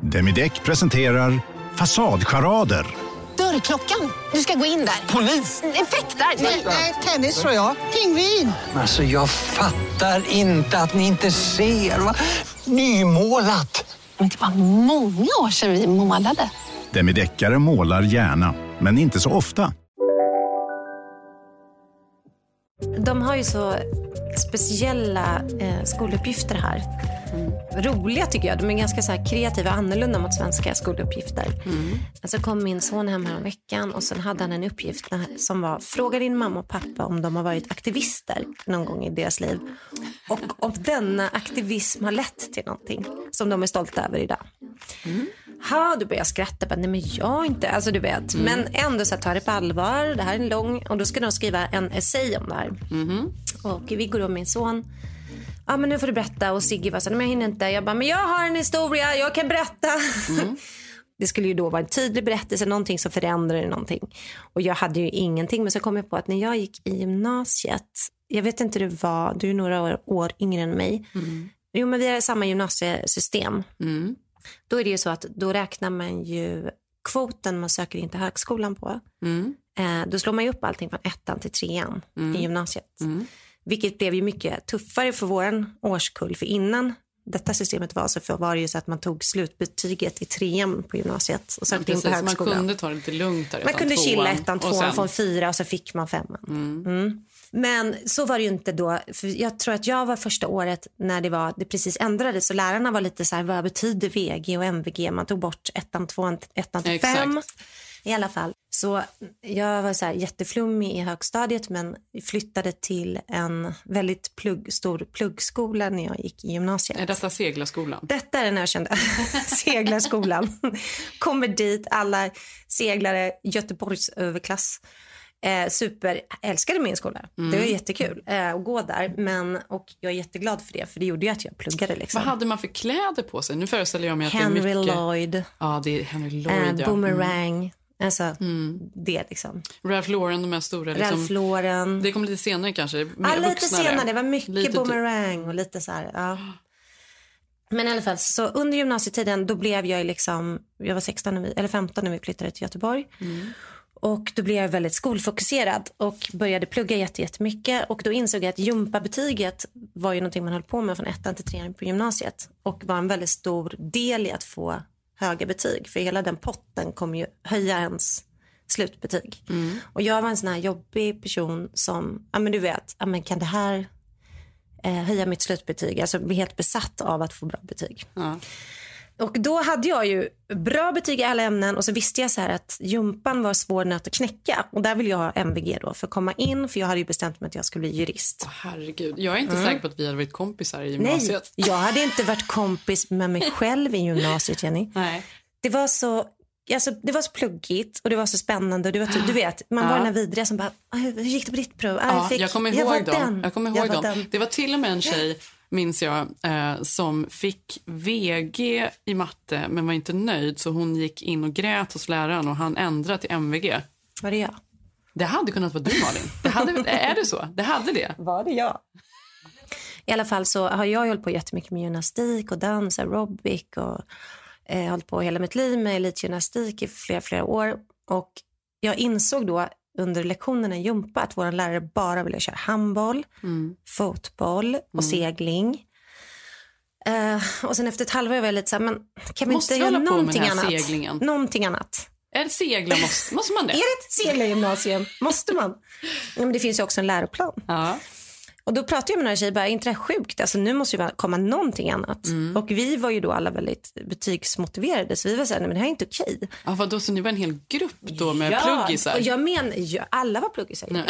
Demideck presenterar Fasadcharader. Dörrklockan. Du ska gå in där. Polis? Effektar? Nej, tennis tror jag. Pingvin. Alltså jag fattar inte att ni inte ser. Va? Nymålat! Men det var många år sedan vi målade. Demideckare målar gärna, men inte så ofta. De har ju så speciella eh, skoluppgifter här. Roliga tycker jag. De är ganska så här kreativa och annorlunda mot svenska skoluppgifter. Så kom min son hem här om veckan och sen hade han en uppgift när- som var fråga din mamma och pappa om de har varit aktivister någon gång i deras liv. Och om denna aktivism har lett till någonting som de är stolta över idag. Ha, du börjar skratta. Bara, Nej, men jag inte. Alltså, du vet. Men ändå så här, ta det på allvar. Det här är en lång... Och då ska de skriva en essay om det här. Och Viggo och min son. Ja, men nu får du berätta. Och Sigge var så här, men jag hinner inte. Jag bara, men jag har en historia. Jag kan berätta. Det skulle ju då vara en tydlig berättelse, någonting som förändrar någonting. Och jag hade ju ingenting. Men så kom jag på att när jag gick i gymnasiet, jag vet inte hur det var, du är några år, år yngre än mig. Jo, men vi har samma gymnasiesystem. Då är det ju så att då räknar man ju kvoten man söker in till högskolan på. Eh, då slår man ju upp allting från ettan till trean i gymnasiet. Vilket blev ju mycket tuffare för vår årskull. För innan detta systemet var så för var det ju så att man tog slutbetyget i trean på gymnasiet och sökte in på man kunde ta det lite lugnt där Man kunde chilla ettan, tvåan, sen- få en fyra och så fick man femman. Mm. Men så var det ju inte då. För jag tror att jag var första året när det, var, det precis ändrades. Så lärarna var lite så här, vad betyder VG och MVG? Man tog bort ettan, tvåan, ettan till Exakt. I alla fall. Så jag var så här jätteflummig i högstadiet men flyttade till en väldigt plugg, stor pluggskola när jag gick i gymnasiet. Är detta seglarskolan? Detta är den ökända seglarskolan. Kommer dit, alla seglare, Göteborgs överklass. Eh, super, älskade min skola. Mm. Det var jättekul eh, att gå där. Men, och jag är jätteglad för det, för det gjorde ju att jag pluggade. Liksom. Vad hade man för kläder på sig? Nu föreställer jag mig att Henry det är mycket... Lloyd, Ja, det är Henry Lloyd. eh, ja. Boomerang. Alltså, det liksom. Mm. Ralph Lauren, de här stora. Liksom. Ralph Lauren. Det kommer lite senare kanske. Mer Ja, lite vuxnare. senare. Det var mycket Lite typ- boomerang och lite så här. Ja. Men i alla fall, så under gymnasietiden då blev jag liksom, jag var 16 när vi, eller 15 när vi flyttade till Göteborg. Och då blev jag väldigt skolfokuserad och började plugga jätte- jättemycket. Och då insåg jag att gympabetyget var ju någonting man höll på med från ettan till trean på gymnasiet. Och var en väldigt stor del i att få höga betyg. För hela den potten kommer ju höja ens slutbetyg. Och jag var en sån här jobbig person som, ja men du vet, ja men kan det här eh, höja mitt slutbetyg? Alltså bli helt besatt av att få bra betyg. Och då hade jag ju bra betyg i alla ämnen och så visste jag så här att jumpan var svår nöt att knäcka. Och där vill jag ha MVG då för att komma in för jag hade ju bestämt mig att jag skulle bli jurist. Herregud, jag är inte Mm. säker på att vi hade varit kompisar i Nej, gymnasiet. jag hade inte varit kompis med mig själv i gymnasiet Jenny. Nej. Det var så Alltså, det var så pluggigt och det var så spännande. Och det var, typ- du vet, man Ja. var den här vidriga som bara, "Ah, hur gick det på ditt prov? Ah, Ja, fick- jag kommer ihåg dem. den. Jag kommer ihåg var dem. den." Det var till och med en tjej, minns jag, eh, som fick VG i matte men var inte nöjd så hon gick in och grät hos läraren och han ändrade till MVG. Var det jag? Det hade kunnat vara du Malin. Det hade, är det så? Det hade det? Var det jag? I alla fall så har jag hållit på jättemycket med gymnastik och dans, aerobic och eh, hållit på hela mitt liv med elitgymnastik i flera, flera år. Och jag insåg då under lektionerna i gympa att vår lärare bara ville köra handboll, fotboll och segling. Eh, och sen efter ett halvår var jag lite så här, men kan vi Måste inte göra någonting annat? seglingen? Någonting annat. Är segla måste, måste man det? Är det ett seglargymnasium? Måste man? Ja, men det finns ju också en läroplan. Ja. Och då pratade jag med några tjejer, bara, är inte det här sjukt? Alltså, nu måste ju komma någonting annat. Mm. Och vi var ju då alla väldigt betygsmotiverade, så vi var så här, nej men det här är inte okej. Ja, vadå, så ni var en hel grupp då med Ja, pluggisar? och jag menar, ja, alla var pluggisar.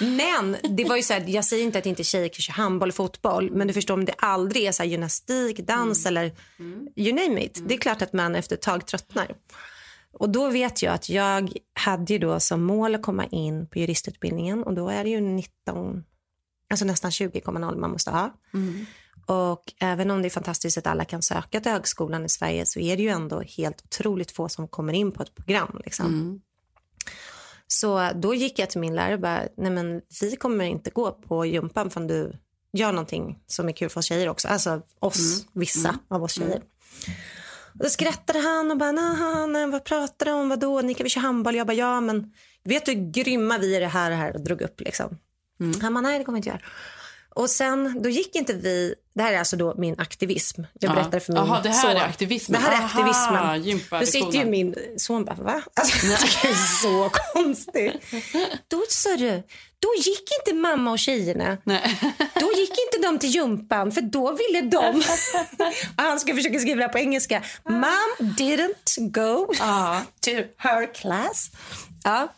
Men det var ju så här, jag säger inte att inte tjejer kan köra handboll och fotboll, men du förstår om det aldrig är så här gymnastik, dans Mm. eller you name it. Det är klart att man efter ett tag tröttnar. Och då vet jag att jag hade ju då som mål att komma in på juristutbildningen och då är det ju 19, alltså nästan 20,0 man måste ha. Och även om det är fantastiskt att alla kan söka till högskolan i Sverige så är det ju ändå helt otroligt få som kommer in på ett program. Liksom. Så då gick jag till min lärare och bara, nej men vi kommer inte gå på gympan förrän du gör någonting som är kul för oss tjejer också. Alltså oss, vissa av oss tjejer. Och då skrattade han och bara, "Naha, nej, vad pratar du om, vadå, ni kan väl köra handboll? Jag bara, ja men vet du hur grymma vi är det här och här och drog upp liksom. Han bara, nej det kommer jag inte göra. Och sen, då gick inte vi, det här är alltså då min aktivism. Jag Ja. berättade för min Jaha, det här son. är aktivismen. Det här är Aha, aktivismen. gympalektionen. Då sitter ju min son bara, va? Alltså, det är så konstigt. Då sa du, då gick inte mamma och tjejerna. Då gick inte de till gympan för då ville de. Han ska försöka skriva det på engelska. Mom didn't go to her class. Ja,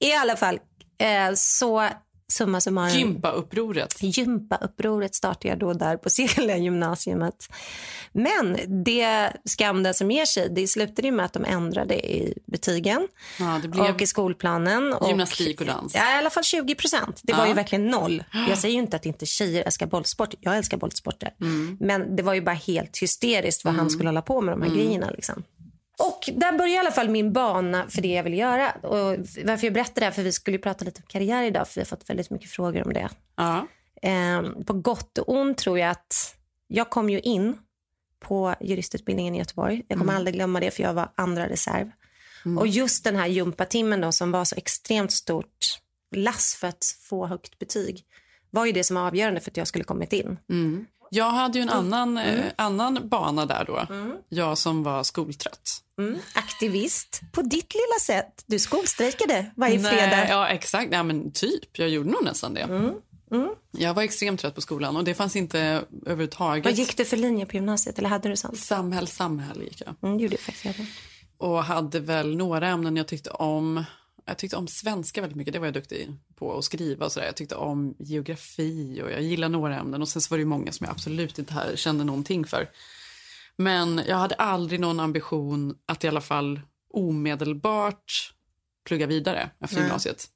i alla fall. Eh, så summa summarum. Gympaupproret. Gympaupproret startade jag då där på Segla gymnasiet. Men det skam den som ger sig, det slutade med att de ändrade i betygen Ja, det blev och i skolplanen. Och, gymnastik och dans. Ja, i alla fall 20 procent. Det var Ja. ju verkligen noll. Jag säger inte att inte tjejer älskar bollsport. Jag älskar bollsporter. Mm. Men det var ju bara helt hysteriskt vad han skulle hålla på med de här Mm. grejerna. Liksom. Och där började i alla fall min bana för det jag ville göra. Och varför jag berättar det här, för vi skulle ju prata lite om karriär idag, för vi har fått väldigt mycket frågor om det. Ja. Eh, på gott och ont tror jag att jag kom ju in på juristutbildningen i Göteborg. Jag kommer Mm. aldrig glömma det, för jag var andra reserv. Och just den här gympatimmen då, som var så extremt stort lass för att få högt betyg var ju det som var avgörande för att jag skulle kommit in. Mm. Jag hade ju en annan, eh, annan bana där då. Jag som var skoltrött. Mm. Aktivist på ditt lilla sätt. Du skolstrejkade varje Nej, fredag. Ja, exakt. Nej, men typ. Jag gjorde nog nästan det. Jag var extremt trött på skolan och det fanns inte överhuvudtaget. Vad gick du för linje på gymnasiet? Eller hade du sånt? Samhäll, samhäll gick jag. Mm, gjorde jag faktiskt. Och hade väl några ämnen jag tyckte om. Jag tyckte om svenska väldigt mycket, det var jag duktig på att skriva och sådär. Jag tyckte om geografi och jag gillar några ämnen och sen så var det många som jag absolut inte här kände någonting för. Men jag hade aldrig någon ambition att i alla fall omedelbart plugga vidare efter Nej. gymnasiet.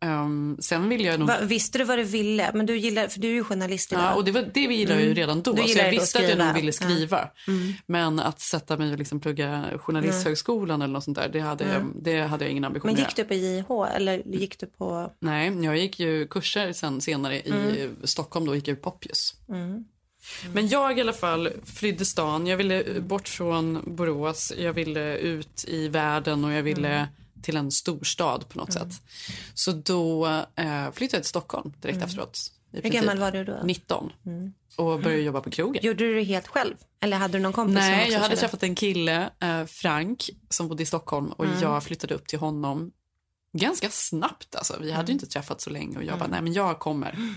Ehm, sen vill jag nog... Va, visste du vad du ville? Men du gillar, för du är ju journalist idag. Ja, och det, var, det gillar jag ju redan då. Så jag visste att jag nog ville skriva. Mm. Men att sätta mig och liksom plugga journalisthögskolan eller något sånt där, det hade, Mm. jag, det hade jag ingen ambition Men gick du på JH eller gick du på... Nej, jag gick ju kurser sen senare i Mm. Stockholm. Då gick jag ju Poppius. Mm. Men jag i alla fall flydde stan. Jag ville bort från Borås. Jag ville ut i världen och jag ville Mm. Till en storstad på något sätt. Så då eh, flyttade jag till Stockholm direkt Mm. efteråt. Hur gammal var du då? 19. Mm. Och började jobba på krogen. Gjorde du det helt själv? Eller hade du någon kompis Nej, jag hade körde? träffat en kille, eh, Frank, som bodde i Stockholm och Mm. jag flyttade upp till honom ganska snabbt. Alltså. Vi hade ju inte träffat så länge och jag bara, Mm. nej men jag kommer.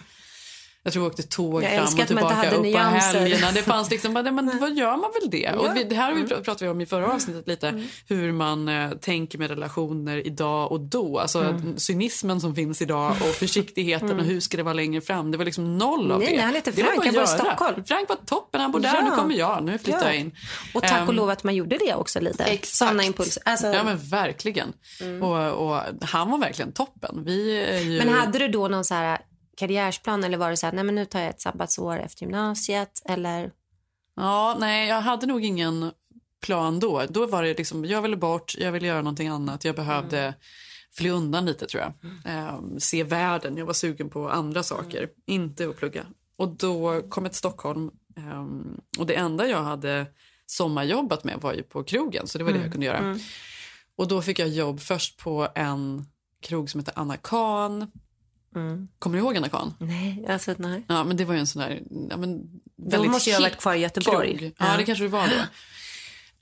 Jag tror jag åkte tåg Jag fram och tillbaka upp på helgerna. Det fanns liksom, men vad gör man väl det? Ja. Och vi, det här vi, Mm. pratade vi om i förra avsnittet lite, hur man eh, tänker med relationer idag och då. Alltså Mm. cynismen som finns idag och försiktigheten Mm. och hur ska det vara längre fram. Det var liksom noll av Nej, det. nej, han heter Det var Frank, bara han bor i. Stockholm. Frank var toppen, han bor där, Ja. nu kommer jag, nu flyttar Ja. jag in. Och tack och Ehm, lov att man gjorde det också lite. Exakt. Sådana impulser. Alltså, Ja men verkligen. Mm. Och, och han var verkligen toppen. Vi ju... Men hade du då någon så här karriärsplan eller var det så här, nej men nu tar jag ett sabbatsår efter gymnasiet eller? Ja, nej, jag hade nog ingen plan då. Då var det liksom, jag ville bort, jag ville göra någonting annat. Jag behövde Mm. fly undan lite tror jag. Ehm, se världen, jag var sugen på andra saker, Mm. inte att plugga. Och då kom jag till Stockholm ehm, och det enda jag hade sommarjobbat med var ju på krogen, så det var det jag kunde göra. Mm. Och då fick jag jobb först på en krog som heter Anna Kahn. Mm. Kommer du ihåg Anna Kahn? Nej, alltså nej. Ja, men det var ju en sån där... Ja, men Då väldigt måste jag ha varit kvar i Göteborg. krog. Ja, Ja. det kanske det var då.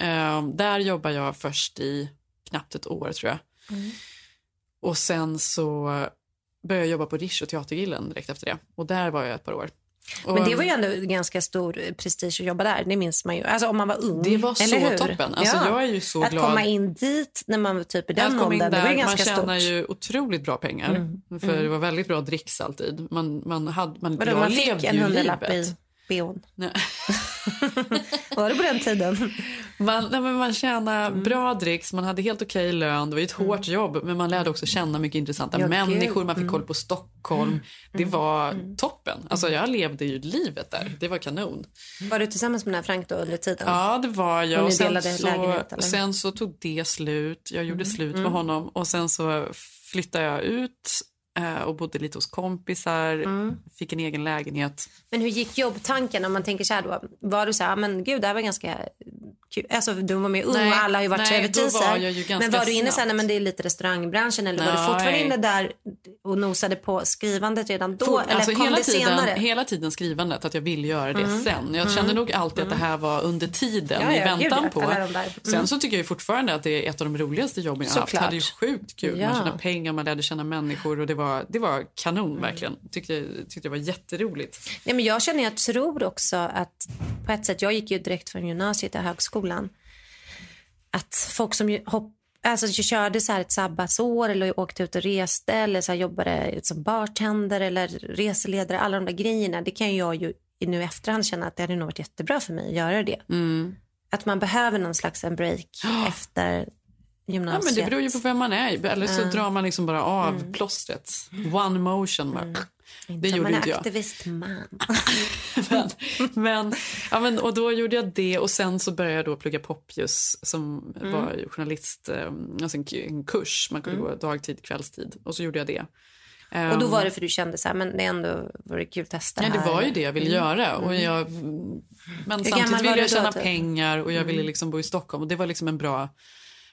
Ehm, där jobbar jag först i knappt ett år, tror jag. Mm. Och sen så började jag jobba på Rish och Teatergillen direkt efter det. Och där var jag ett par år. Och, Men det var ju ändå ganska stor prestige att jobba där. Det minns man ju. Alltså om man var ung. Det var så hur? toppen. Alltså, jag är ju så att glad. komma in dit när man var typ i Att den åldern, det var ju man ganska tjänar stort. ju otroligt bra pengar. Mm. För Mm. det var väldigt bra dricks alltid. Man, man hade, man, Vadå, man levde fick en hundralapp i bhn? Var det på den tiden? Man, nej, men man tjänade Mm. bra dricks, man hade helt okej lön. Det var ju ett hårt jobb, men man lärde också känna mycket intressanta Ja, människor. Man fick Mm. koll på Stockholm. Det var toppen. Alltså, jag levde ju livet där. Det var kanon. Var du tillsammans med den här Frank då under tiden? Ja, det var jag. Och sen, så, sen så tog det slut. Jag gjorde Mm. slut med Mm. honom. Och sen så flyttade jag ut eh, och bodde lite hos kompisar. Mm. Fick en egen lägenhet. Men hur gick jobbtanken om man tänker så här då? Var du så här, "Ah, men gud det här var ganska kul. Alltså du var med ung Nej, och alla har ju varit nej, var servitriser. ganska Men var du inne nej men det är lite restaurangbranschen eller var du Nej. fortfarande inne där och nosade på skrivandet redan då? For- eller alltså kom hela, det tiden, senare? hela tiden skrivandet, att jag ville göra det Mm. sen. Jag Mm. kände nog alltid att det här var under tiden, Ja, i ja, väntan gud, på. Mm. Sen så tycker jag fortfarande att det är ett av de roligaste jobben jag har haft. Jag hade ju sjukt kul. Ja. Man tjänade pengar, man lärde känna människor och det var, det var kanon Mm. verkligen. Tyckte, tyckte det var jätteroligt. Nej, men jag känner, jag tror också att på ett sätt, jag gick ju direkt från gymnasiet till högskolan. Att folk som hopp, alltså, körde så här ett sabbatsår eller åkte ut och reste eller så här jobbade som bartender eller reseledare, alla de där grejerna. Det kan jag ju nu i efterhand känna att det hade nog varit jättebra för mig att göra det. Mm. Att man behöver någon slags en break efter Ja, gymnasiet. men det beror ju på vem man är. Eller så Ja. drar man liksom bara av Mm. plåstret. One motion. Bara. Det Om gjorde man inte jag. aktivistman. men, men, ja, men, och då gjorde jag det och sen så började jag då plugga Poppius som Mm. var journalist, eh, alltså en, en kurs. Man kunde Mm. gå dagtid, kvällstid och så gjorde jag det. Och då Ehm, var det för du kände så här, men det är ändå vore kul att testa Ja, det här. var ju det jag ville Mm. göra. Och Mm. jag, men gammal samtidigt ville jag tjäna typ? pengar och jag ville Mm. liksom bo i Stockholm. Och det var liksom en bra,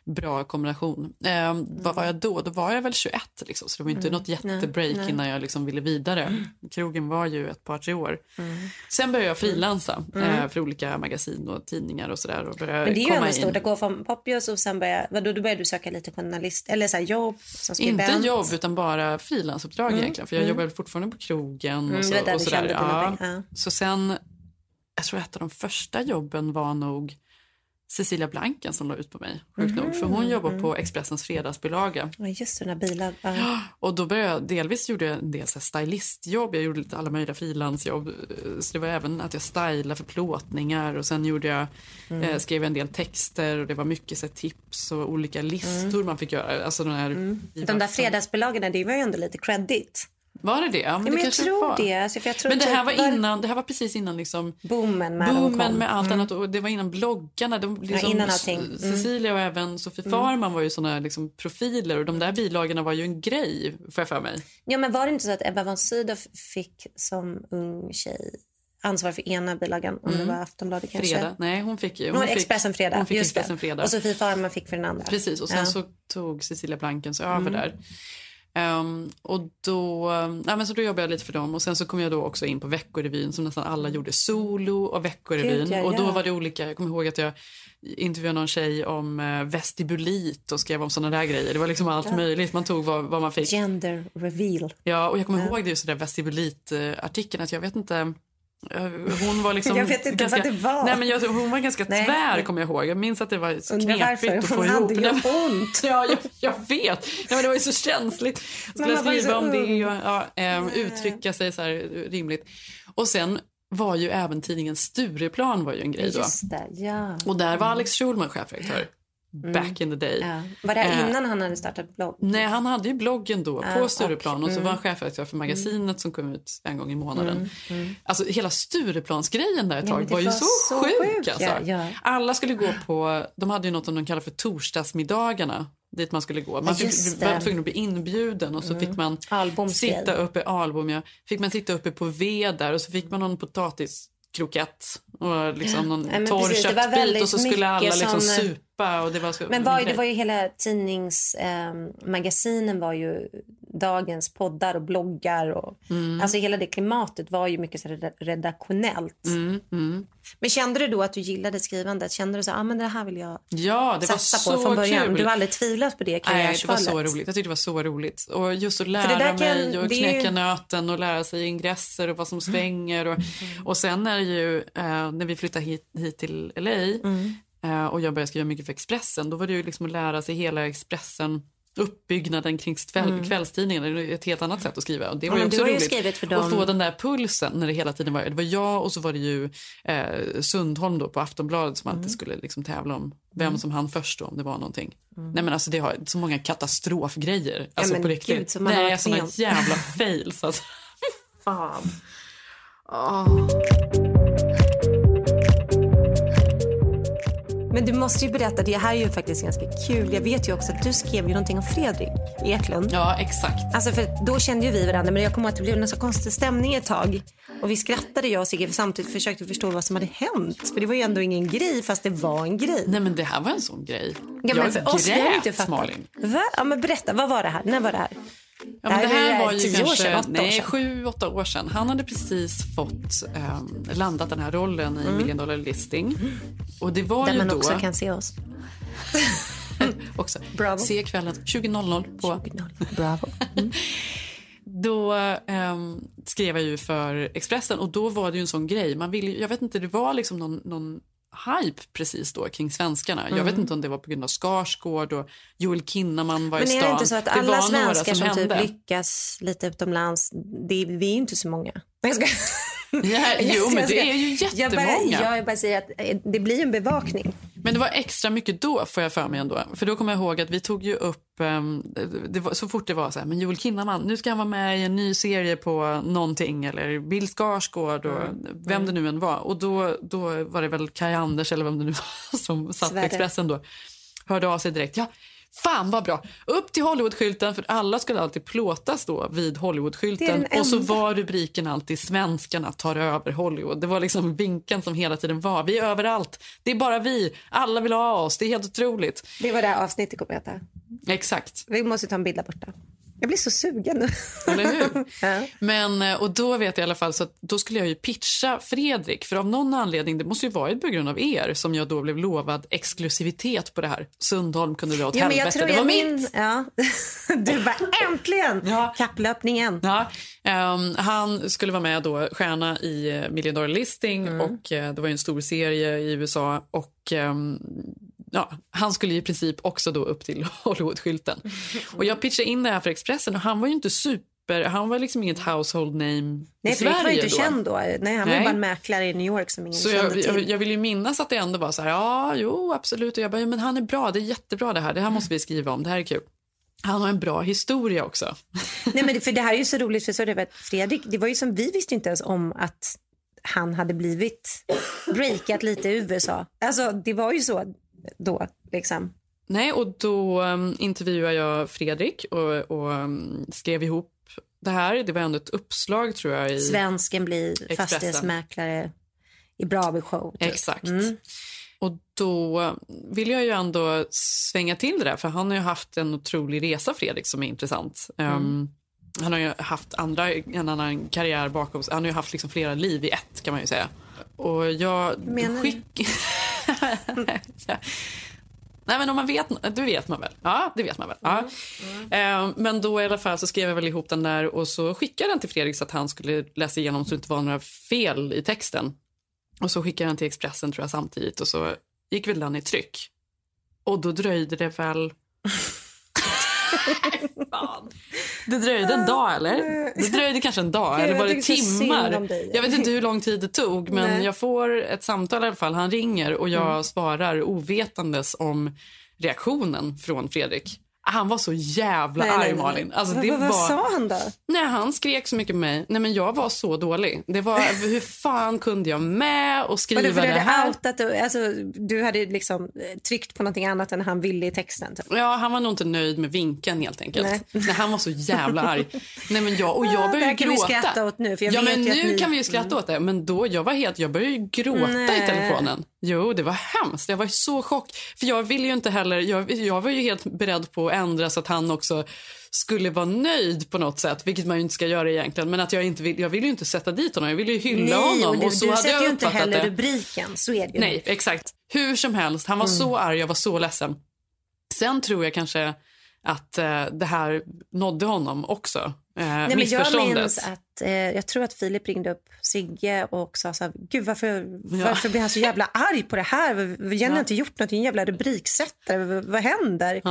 bra kombination. Ehm, Vad var jag då? Då var jag väl 21. Liksom, så det var inte Mm. något jättebreak Nej, innan jag liksom ville vidare. Krogen var ju ett par, tre år. Mm. Sen började jag frilansa Mm. eh, för olika magasin och tidningar och sådär. Men det är ju ändå stort att gå från Poppius och sen börja, vadå, då började du söka lite journalist, eller så jobb som skribent. Inte jobb utan bara frilansuppdrag Mm. egentligen. För jag Mm. jobbade fortfarande på krogen Mm, och, så, det var där och sådär. Ja. Så sen, jag tror ett av de första jobben var nog Cecilia Blanken som la ut på mig, sjukt nog. För hon jobbar på Expressens fredagsbilaga. Ja, just den här bilen. Ja. Och då började jag, delvis gjorde jag en del så stylistjobb, jag gjorde lite alla möjliga frilansjobb. Så det var även att jag stylade för plåtningar och sen gjorde jag, Mm. eh, skrev en del texter och det var mycket så tips och olika listor man fick göra. Alltså den här, Mm. De där fredagsbilagorna, det var ju ändå lite credit. Var det det? Ja, Ja, det men jag kanske tror var. det. Alltså, jag tror men det här var innan, det här var precis innan liksom Boomen med boomen med allt Mm. annat och det var innan bloggarna. De, liksom, innan allting. Mm. Cecilia och även Sofie Mm. Farman var ju såna liksom, profiler och de där bilagorna var ju en grej, får jag för mig. Ja, men var det inte så att Ebba von Sydow fick som ung tjej ansvar för ena bilagan? Om Mm. det var Aftonbladet kanske? Fredag. Nej, hon fick ju. Hon, Hon fick, Expressen Fredag. Hon fick just det. Expressen Fredag. Och Sofie Farman fick för den andra. Precis, och sen Ja. så tog Cecilia Blankens över Mm. där. Ehm, och då, ja, men så då jobbade jag lite för dem och sen så kom jag då också in på Veckorevyn som nästan alla gjorde solo och Veckorevyn. Ja, och då var det olika, jag kommer ihåg att jag intervjuade någon tjej om eh, vestibulit och skrev om sådana där grejer. Det var liksom allt Ja. möjligt, man tog vad, vad man fick. Gender reveal. Ja, och jag kommer ihåg det just det där vestibulit-artikeln att jag vet inte eh, hon var liksom Jag vet inte ganska, vad det var. Nej, men jag, hon var ganska Nej. tvär kommer jag ihåg. Jag minns att det var knepigt att få Hon ihop. hade ju ont. Ja, jag, jag vet. Nej, men det var ju så känsligt. Jag skulle ju skriva om det och ja, ehm, uttrycka sig så här rimligt. Och sen var ju även tidningen Stureplan var ju en grej då. Det, ja. Och där var Alex Schulman chefredaktör. Back in the day. Ja. Var det här Eh, innan han hade startat blogg? Nej, han hade ju bloggen då Ja, på Stureplan och, så och- var han mm. chefredaktör för magasinet som kom ut en gång i månaden. Mm, mm. Alltså hela Stureplansgrejen där ett Ja, tag det var ju så, så sjuk. sjukt, alltså. ja, ja. Alla skulle gå på, de hade ju något som de kallar för torsdagsmiddagarna dit man skulle gå. Man Ja, fick, var tvungen att bli inbjuden och så Mm. fick man sitta uppe, album ja, fick man sitta uppe på ved där och så fick man någon potatiskrokett och liksom någon Ja, torr precis, köttbit och så skulle alla liksom som- supa och det var så Men var, det var ju hela tidningsmagasinen eh, magasinen var ju dagens poddar och bloggar. Och, Mm. Alltså hela det klimatet var ju mycket så reda- redaktionellt. Mm, mm. Men kände du då att du gillade skrivandet? Kände du så ah, men det här vill jag Ja, det var satsa på så från början? kul. Du har aldrig tvivlat på det Nej, det var så roligt. Jag tyckte det var så roligt. Och just att lära kan- mig och är ju- knäcka nöten och lära sig ingresser och vad som svänger. Och, och sen är det ju, eh, när vi flyttade hit, hit till LA Mm. eh, och jag började skriva mycket för Expressen, då var det ju liksom att lära sig hela Expressen uppbyggnaden kring kväll, Mm. kvällstidningen. Det är ju ett helt annat sätt att skriva. Och det Ja, var ju men också ju roligt. skrivit för Att dem. få den där pulsen när det hela tiden var, det var jag och så var det ju eh, Sundholm då på Aftonbladet som Mm. alltid skulle liksom tävla om vem som hann först då, om det var någonting. Nej men alltså det har så många katastrofgrejer. Alltså men på riktigt. gud, som man Nej, såna jävla fails alltså. Fan. Men du måste ju berätta, det här är ju faktiskt ganska kul. Jag vet ju också att du skrev ju någonting om Fredrik Eklund. Ja, exakt. Alltså för då kände ju vi varandra, men jag kommer ihåg att det blev en så konstig stämning ett tag. Och vi skrattade jag och Sigge, för samtidigt försökte förstå vad som hade hänt. För det var ju ändå ingen grej, fast det var en grej. Nej men det här var en sån grej. Ja, men jag för oss, vi grät inte fattat. Malin. Va? Ja, men berätta, vad var det här? När var det här? Ja, men det är här var ju tio kanske, år sedan, åtta år nej, sedan. sju, åtta år sedan. Han hade precis fått ehm, landat den här rollen i Mm. Million Dollar Listing. Och det var Där ju man då... också kan se oss. också. Bravo. Se kvällen 20.00 på... Bravo. Då ehm, skrev jag ju för Expressen och då var det ju en sån grej. Man ville, jag vet inte, det var liksom någon, någon hype precis då kring svenskarna. Jag Mm. vet inte om det var på grund av Skarsgård och Joel Kinnaman var Men i är stan. det inte så att alla svenskar som, typ hände. lyckas lite utomlands, det, vi är ju inte så många. Jag skojar. Ja, jo, men Jag det är ju Jag bara, jättemånga. ja, jag bara säger att eh, det blir en bevakning. Men det var extra mycket då, får jag för mig ändå. För då kommer jag ihåg att vi tog ju upp, det var, så fort det var så här, men Joel Kinnaman, nu ska han vara med i en ny serie på någonting, eller Bill Skarsgård och Mm. vem det nu än var. Och då, då var det väl Kaj Anders eller vem det nu var som satt på Sverre. Expressen då, hörde av sig direkt. Ja, fan vad bra! Upp till Hollywoodskylten, för alla skulle alltid plåtas då vid Hollywoodskylten. Och så var rubriken alltid svenskarna tar över Hollywood. Det var liksom vinkeln som hela tiden var. Vi är överallt. Det är bara vi. Alla vill ha oss. Det är helt otroligt. Det var det avsnittet kommer att heta. Exakt. Vi måste ta en bild där borta. Jag blir så sugen nu. Eller hur? Men, eh, och då vet jag i alla fall så att då skulle jag ju pitcha Fredrik. För av någon anledning, det måste ju varit på grund av er, som jag då blev lovad exklusivitet på det här. Sundholm kunde dra åt Jo, men jag helvete. tror det var jag mitt. min... Ja. Du bara äntligen! Kapplöpningen. Ja, ehm, han skulle vara med då, stjärna i uh, Million Dollar Listing Mm. och eh, det var ju en stor serie i USA och ehm, ja, han skulle i princip också då upp till Hollywoodskylten. Och jag pitchade in det här för Expressen och han var ju inte super, han var liksom inget household name Nej, i Sverige var ju inte då. känd då. Nej, han var Nej. bara en mäklare i New York som ingen Så kände jag, till. jag, jag vill ju minnas att det ändå var så här, ja, jo, absolut. Och jag bara, ja, men han är bra, det är jättebra det här, det här måste vi skriva om, det här är kul. Han har en bra historia också. Nej, men för det här är ju så roligt för så det var Fredrik, det var ju som vi visste inte ens om att han hade blivit breakat lite i USA. Alltså det var ju så då liksom. Nej, och då um, intervjuade jag Fredrik och, och um, skrev ihop det här. Det var ändå ett uppslag tror jag. I Svensken blir Expressen. fastighetsmäklare i Bravo show. typ. Exakt. Mm. Och då vill jag ju ändå svänga till det där, för han har ju haft en otrolig resa, Fredrik, som är intressant. Um, Mm. han har ju haft andra, en annan karriär bakom sig. Han har ju haft liksom flera liv i ett, kan man ju säga. Och jag Menar skick... Nej, men om man vet, det vet man väl. Ja, det vet man väl. Ja. Eh, Men då i alla fall så skrev jag väl ihop den där och så skickade den till Fredrik så att han skulle läsa igenom så det inte var några fel i texten. Och så skickade jag den till Expressen tror jag samtidigt och så gick väl den i tryck. Och då dröjde det väl... Fan. Det dröjde en dag eller? Det dröjde kanske en dag eller var det timmar? Jag vet inte hur lång tid det tog men Nej. jag får ett samtal i alla fall. Han ringer och jag Mm. svarar ovetandes om reaktionen från Fredrik. Han var så jävla Nej, arg nej. Malin. Alltså, det vad, var... vad sa han då? Nej, han skrek så mycket på mig. Nej, men jag var så dålig. Det var, hur fan kunde jag med och skriva det det du hade här? outat, alltså, du hade liksom eh, tryckt på någonting annat än han ville i texten? Typ. Ja, han var nog inte nöjd med vinkeln helt enkelt. Nej. Nej. han var så jävla arg. Nej, men jag, och jag började det här kan vi skratta åt nu, ja, men nu ni- Mm. kan vi ju skratta åt det. Men då, jag var helt, jag började gråta i telefonen. Jo, det var hemskt. Jag var så chock. För jag ville ju inte heller, jag, jag var ju helt beredd på att ändra så att han också skulle vara nöjd på något sätt, vilket man ju inte ska göra egentligen. Men att jag inte vill, jag vill ju inte sätta dit honom, jag vill ju hylla Nej, honom. du, och så du hade sätter jag ju inte heller det. rubriken. Så är det ju. Nej, exakt. Hur som helst, han var Mm. så arg, jag var så ledsen. Sen tror jag kanske att eh, det här nådde honom också. Eh, Nej, men jag minns att eh, jag tror att Filip ringde upp Sigge och sa så här, gud varför, Ja. varför blir han så jävla arg på det här? Jenny Ja. har inte gjort något, en jävla rubriksättare, vad, vad händer?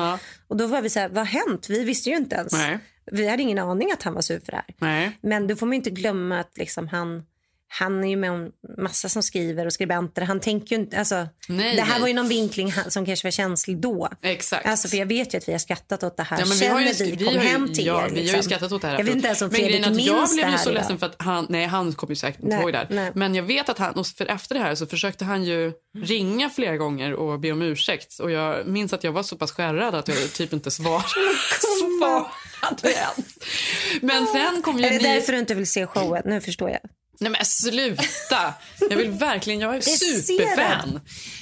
Och då var vi så här, vad har hänt? Vi visste ju inte ens. Nej. Vi hade ingen aning att han var sur för det här. Nej. Men då får man inte glömma att liksom han, han är ju med om massa som skriver och skribenter. Han tänker ju inte, alltså, Nej, det här nej. var ju någon vinkling som kanske var känslig då. Exakt. Alltså, för jag vet ju att vi har skrattat åt det här Ja, men vi har ju, vi vi kom har ju, hem till ja, er. Vi har ju liksom. skrattat åt det här. Jag vet inte ens om Men Fredrik minns Jag blev ju så idag. ledsen för att han, nej han kommer ju säkert inte ihåg det här. Men jag vet att han, för efter det här så försökte han ju ringa flera gånger och be om ursäkt. Och jag minns att jag var så pass skärrad att jag typ inte svarade. svarade ens. Men sen kom ju Är det ni... därför du inte vill se showen? Nu förstår jag. Nej men sluta! Jag vill verkligen, jag är superfan.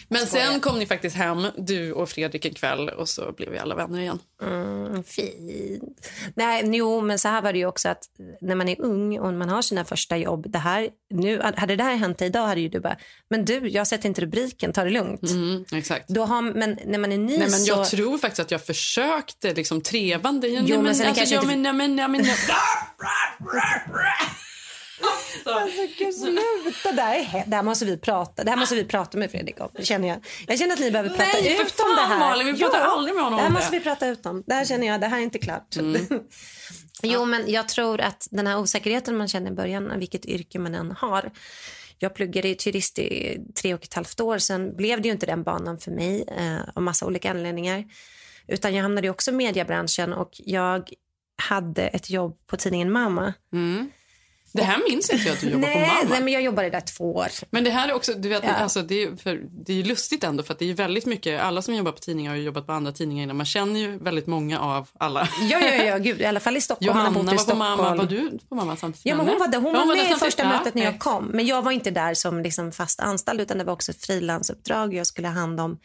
Men sen kom ni faktiskt hem, du och Fredrik en kväll och så blev vi alla vänner igen. Mm, fint. Nej, jo, men så här var det ju också att när man är ung och man har sina första jobb. Det här, nu, hade det här hänt dig idag hade ju du bara, men du, jag har sett inte rubriken, ta det lugnt. Mm, exakt. Då har, men när man är ny Nej, men så... jag tror faktiskt att jag försökte liksom trevande. Jo, nej, men sen alltså, kanske ja, inte- men, nej, men, nej, men, nej. Alltså, gud, sluta. Det här, det här måste vi prata Det här måste vi prata med Fredrik om. Känner jag. jag känner att ni behöver prata Nej, ut om det här. Malin, vi pratar Jo, aldrig med honom Det här måste vi prata ut om. Det här känner jag, det här är inte klart. Mm. jo, men jag tror att den här osäkerheten man känner i början, av vilket yrke man än har. Jag pluggade ju jurist i tre och ett halvt år. Sen blev det ju inte den banan för mig eh, av massa olika anledningar. Utan jag hamnade också i mediebranschen och jag hade ett jobb på tidningen Mamma. Mm. Det här minns inte jag att du jobbar nej, på mamma. Nej, men jag jobbade där två år. Men det här är också, du vet, Ja. alltså, det, är, för, det är lustigt ändå för att det är väldigt mycket, alla som jobbar på tidningar har jobbat på andra tidningar innan. Man känner ju väldigt många av alla. Ja, ja, ja, gud, i alla fall i Stockholm. Johanna var på mamma, var du på mamma samtidigt? Ja, men hon var, där. hon Ja, var med i första Ja, mötet när jag kom. Men jag var inte där som liksom fast anställd utan det var också ett frilansuppdrag. Jag skulle ha hand om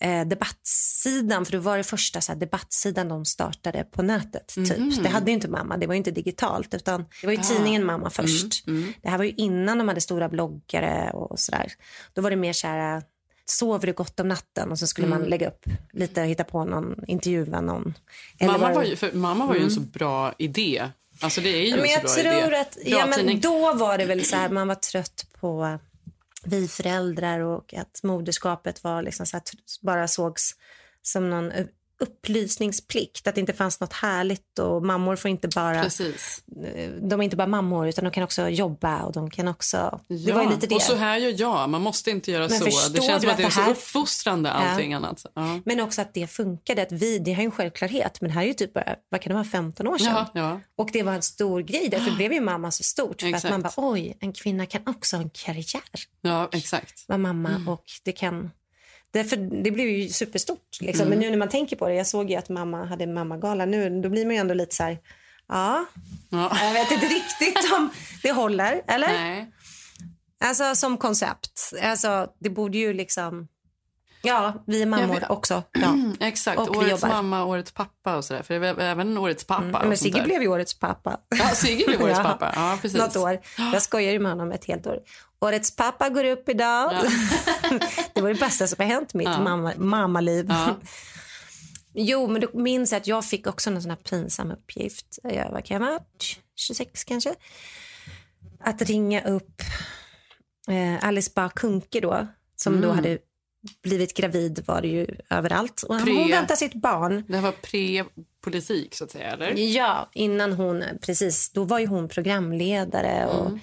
eh, debattsidan, för det var det första så här, debattsidan de startade på nätet. Typ. Mhm. Det hade ju inte mamma, det var inte digitalt utan det var ju Ah. tidningen mamma först. Mm, mm. Det här var ju innan de hade stora bloggare och sådär. Då var det mer så här, sover du gott om natten? Och så skulle Mm. man lägga upp lite och hitta på någon, intervjua någon. Eller Mamma var, ju, för mamma var ju en Mm. så bra idé. Alltså det är ju Men en så bra idé. att, Bra ja men tidning. då var det väl så här, man var trött på vi föräldrar och att moderskapet var liksom så här, bara sågs som någon upplysningsplikt. Att det inte fanns något härligt och mammor får inte bara, Precis. de är inte bara mammor utan de kan också jobba och de kan också, det Ja, var ju lite det. och så här gör jag. Man måste inte göra Men så. Det känns som att att det är det så här- uppfostrande allting Ja. annat. Ja. Men också att det funkade. Att vi, det här är ju en självklarhet, men det här är ju typ bara, vad kan det vara, 15 år sedan? Ja. Och det var en stor grej, därför blev ju mamma så stort. För att Exakt. man bara, oj, en kvinna kan också ha en karriär. ja, exakt. Vara mamma Mm. och det kan... Därför, det blev ju superstort. Liksom. Mm. Men nu när man tänker på det, jag såg ju att mamma hade mammagala nu, då blir man ju ändå lite så här, ja, jag vet inte riktigt om det håller, eller? Nej. Alltså som koncept. Alltså, det borde ju liksom... Ja, vi är mammor också. Ja. Exakt. Och årets mamma, årets pappa och sådär. För det är även årets pappa. Mm, men Sigge blev ju årets pappa. Ja, Sigge blev årets pappa. Ja, precis. Något år. Jag skojar ju med honom ett helt år. Årets pappa går upp idag. det var det bästa som har hänt mitt Ja. mamma, mammaliv. Ja. Jo, men då minns jag att jag fick också en sån här pinsam uppgift. Jag var, kan jag vara 26 kanske. Att ringa upp eh, Alice Bah Kuhnke då, som då Mm. hade blivit gravid var det ju överallt. Och Pre- hon väntar sitt barn. Det var pre-politik så att säga, eller? Ja, innan hon, precis, då var ju hon programledare och Mm.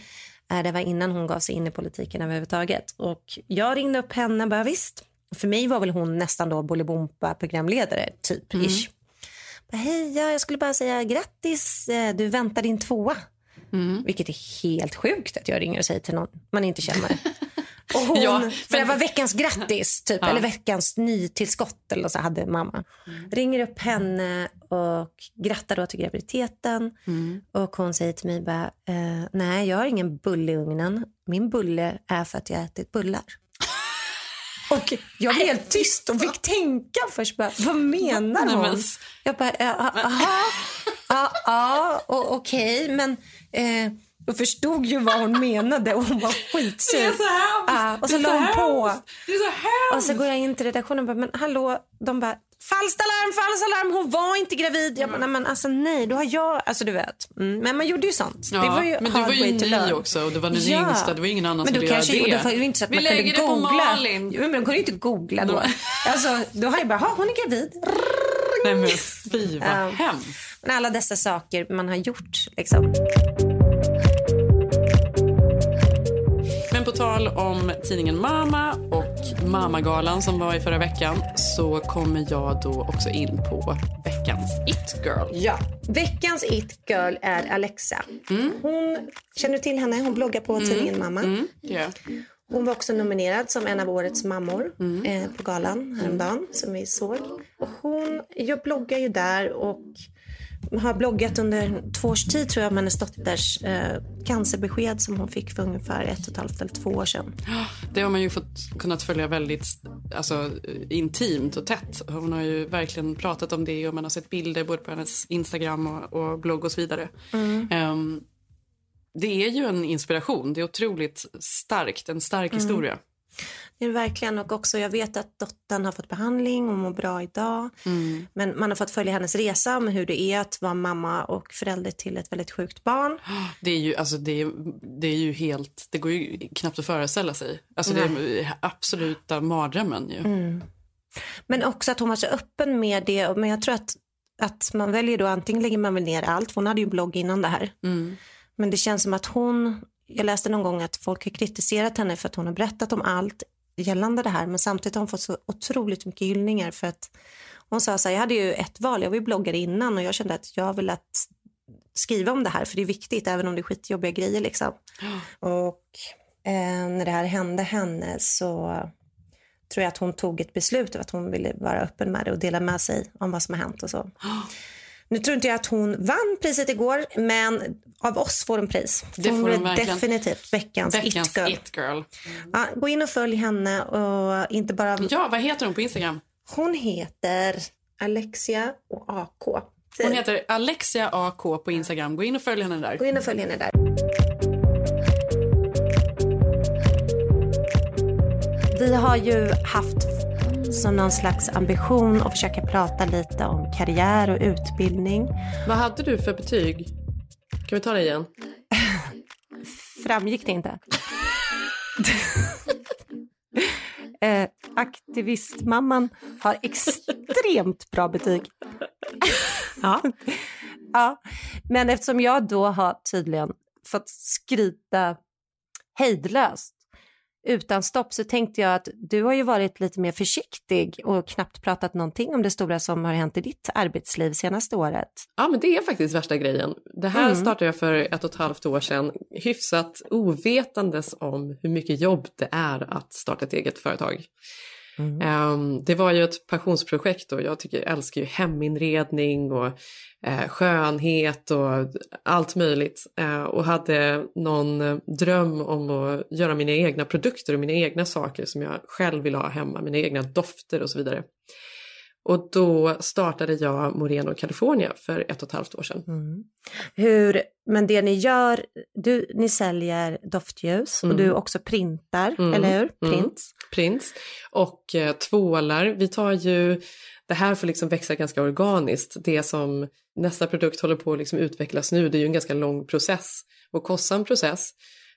eh, det var innan hon gav sig in i politiken överhuvudtaget. Och jag ringde upp henne bara visst, för mig var väl hon nästan då Bolibompa programledare typ Mm. ish. Bara, Hej, ja, jag skulle bara säga grattis, eh, du väntar din tvåa. Mm. Vilket är helt sjukt att jag ringer och säger till någon man inte känner. Och hon, Ja, för det var veckans grattis, typ, Ja. eller veckans nytillskott eller så hade mamma. Ringer upp henne och grattar då till graviditeten. Mm. Och hon säger till mig bara, eh, nej jag har ingen bulle i ugnen. Min bulle är för att jag ätit bullar. Och jag blev helt tyst och fick tänka först. Bara, vad menar hon? men- Jag bara, ja, aha, ja, okej, men eh, jag förstod ju vad hon menade och hon var skitsur. Det är så hemskt. Ja, och så Det la så hon på. Det är så hemskt. Och så går jag in till redaktionen och bara, men hallå, de bara, falskt alarm, falskt alarm, hon var inte gravid. Jag bara, nej men alltså nej, då har jag, alltså du vet. Mm, men man gjorde ju sånt. Ja, det var ju men du var ju ny också och det var den Ja. yngsta. Det var ingen annan men som då kanske, och det. Det var ju inte så att Vi man lägger kunde det på googla. Malin. Jo, men de kunde ju inte googla då. alltså, då har jag bara, "Ha, hon är gravid. Nej men fy vad hemskt. Men alla dessa saker man har gjort liksom. Tal om tidningen Mama och Mamagalan som var i förra veckan så kommer jag då också in på veckans It Girl. Ja. Veckans it girl är Alexa. Hon, känner du till henne? Hon bloggar på tidningen Mamma. Mm, ja. Hon var också nominerad som en av årets mammor eh, på galan häromdagen som vi såg. Och hon jag bloggar ju där och har bloggat under två års tid tror jag om hennes dotters eh, cancerbesked som hon fick för ungefär ett och ett halvt eller två år sedan. Det har man ju fått kunnat följa väldigt alltså, intimt och tätt. Hon har ju verkligen pratat om det och man har sett bilder både på hennes Instagram och, och blogg och så vidare. Mm. Ehm, det är ju en inspiration. Det är otroligt starkt. En stark Mm. historia. Det är det verkligen och också jag vet att dottern har fått behandling och mår bra idag. Mm. Men man har fått följa hennes resa med hur det är att vara mamma och förälder till ett väldigt sjukt barn. Det är ju, alltså, det är, det är ju helt... Det går ju knappt att föreställa sig. Alltså, det är absoluta mardrömmen ju. Mm. Men också att hon var så öppen med det. Men jag tror att, att man väljer då antingen lägger man väl ner allt. Hon hade ju en blogg innan det här. Mm. Men det känns som att hon, jag läste någon gång att folk har kritiserat henne för att hon har berättat om allt gällande det här. Men samtidigt har hon fått så otroligt mycket hyllningar för att hon sa så här, jag hade ju ett val, jag var ju bloggare innan och jag kände att jag vill att skriva om det här för det är viktigt även om det är skitjobbiga grejer liksom. Och eh, när det här hände henne så tror jag att hon tog ett beslut av att hon ville vara öppen med det och dela med sig om vad som har hänt och så. Nu tror inte jag att hon vann priset igår, men av oss får hon pris. Det hon får hon verkligen. definitivt veckans, Veckans it-girl. It Girl. Ja, gå in och följ henne och inte bara... Ja, vad heter hon på Instagram? Hon heter Alexia och AK. Hon heter Alexia AK på Instagram. Gå in och följ henne där. Gå in och följ henne där. Vi har ju haft som någon slags ambition att försöka prata lite om karriär och utbildning. Vad hade du för betyg? Kan vi ta det igen? Framgick det inte? eh, aktivistmamman har extremt bra betyg. ja. ja. Men eftersom jag då har tydligen fått skryta hejdlöst utan stopp så tänkte jag att du har ju varit lite mer försiktig och knappt pratat någonting om det stora som har hänt i ditt arbetsliv senaste året. Ja, men det är faktiskt värsta grejen. Det här Mm. startade jag för ett och ett halvt år sedan, hyfsat ovetandes om hur mycket jobb det är att starta ett eget företag. Mm. Ehm, det var ju ett passionsprojekt och jag tycker, älskar ju heminredning och eh, skönhet och allt möjligt. Ehm, och hade någon dröm om att göra mina egna produkter och mina egna saker som jag själv vill ha hemma, mina egna dofter och så vidare. Och då startade jag Moreno California för ett och ett halvt år sedan. Mm. Hur, men det ni gör, du, ni säljer doftljus och Mm. du också printar, Mm, eller hur? mm. Prints. Prints. Och eh, tvålar. Vi tar ju, det här får liksom växa ganska organiskt. Det som nästa produkt håller på att liksom utvecklas nu, det är ju en ganska lång process och kostsam process.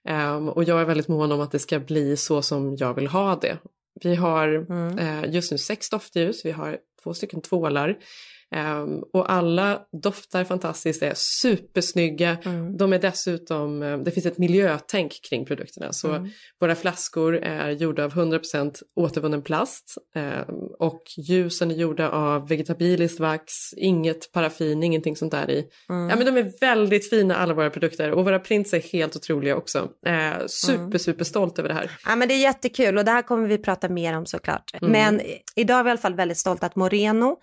Ehm, och jag är väldigt mån om att det ska bli så som jag vill ha det. Vi har eh, just nu sex doftljus, vi har två stycken tvålar. Ehm, och alla doftar fantastiskt, är supersnygga. De är dessutom, eh, det finns ett miljötänk kring produkterna. Så Mm. våra flaskor är gjorda av 100% återvunnen plast. ehm, och ljusen är gjorda av vegetabiliskt vax, inget paraffin, ingenting sånt där i. Mm. Ja, men de är väldigt fina alla våra produkter och våra prints är helt otroliga också. Eh, super, super stolt över det här. Ja, men det är jättekul och det här kommer vi prata mer om såklart. Mm. Men idag är vi i alla fall väldigt stolta att Moreno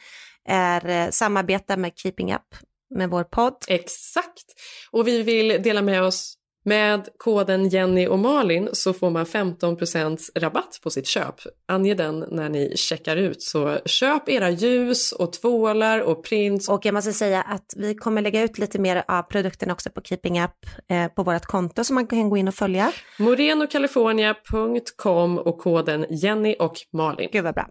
är, eh, samarbetar med Keeping Up med vår podd. Exakt. Och vi vill dela med oss med koden Jenny och Malin så får man 15% rabatt på sitt köp. Ange den när ni checkar ut. Så köp era ljus och tvålar och prints. Och jag måste säga att vi kommer lägga ut lite mer av produkterna också på Keeping Up eh, på vårt konto som man kan gå in och följa. Morenocalifornia.com och koden Jenny och Malin. Gud vad bra.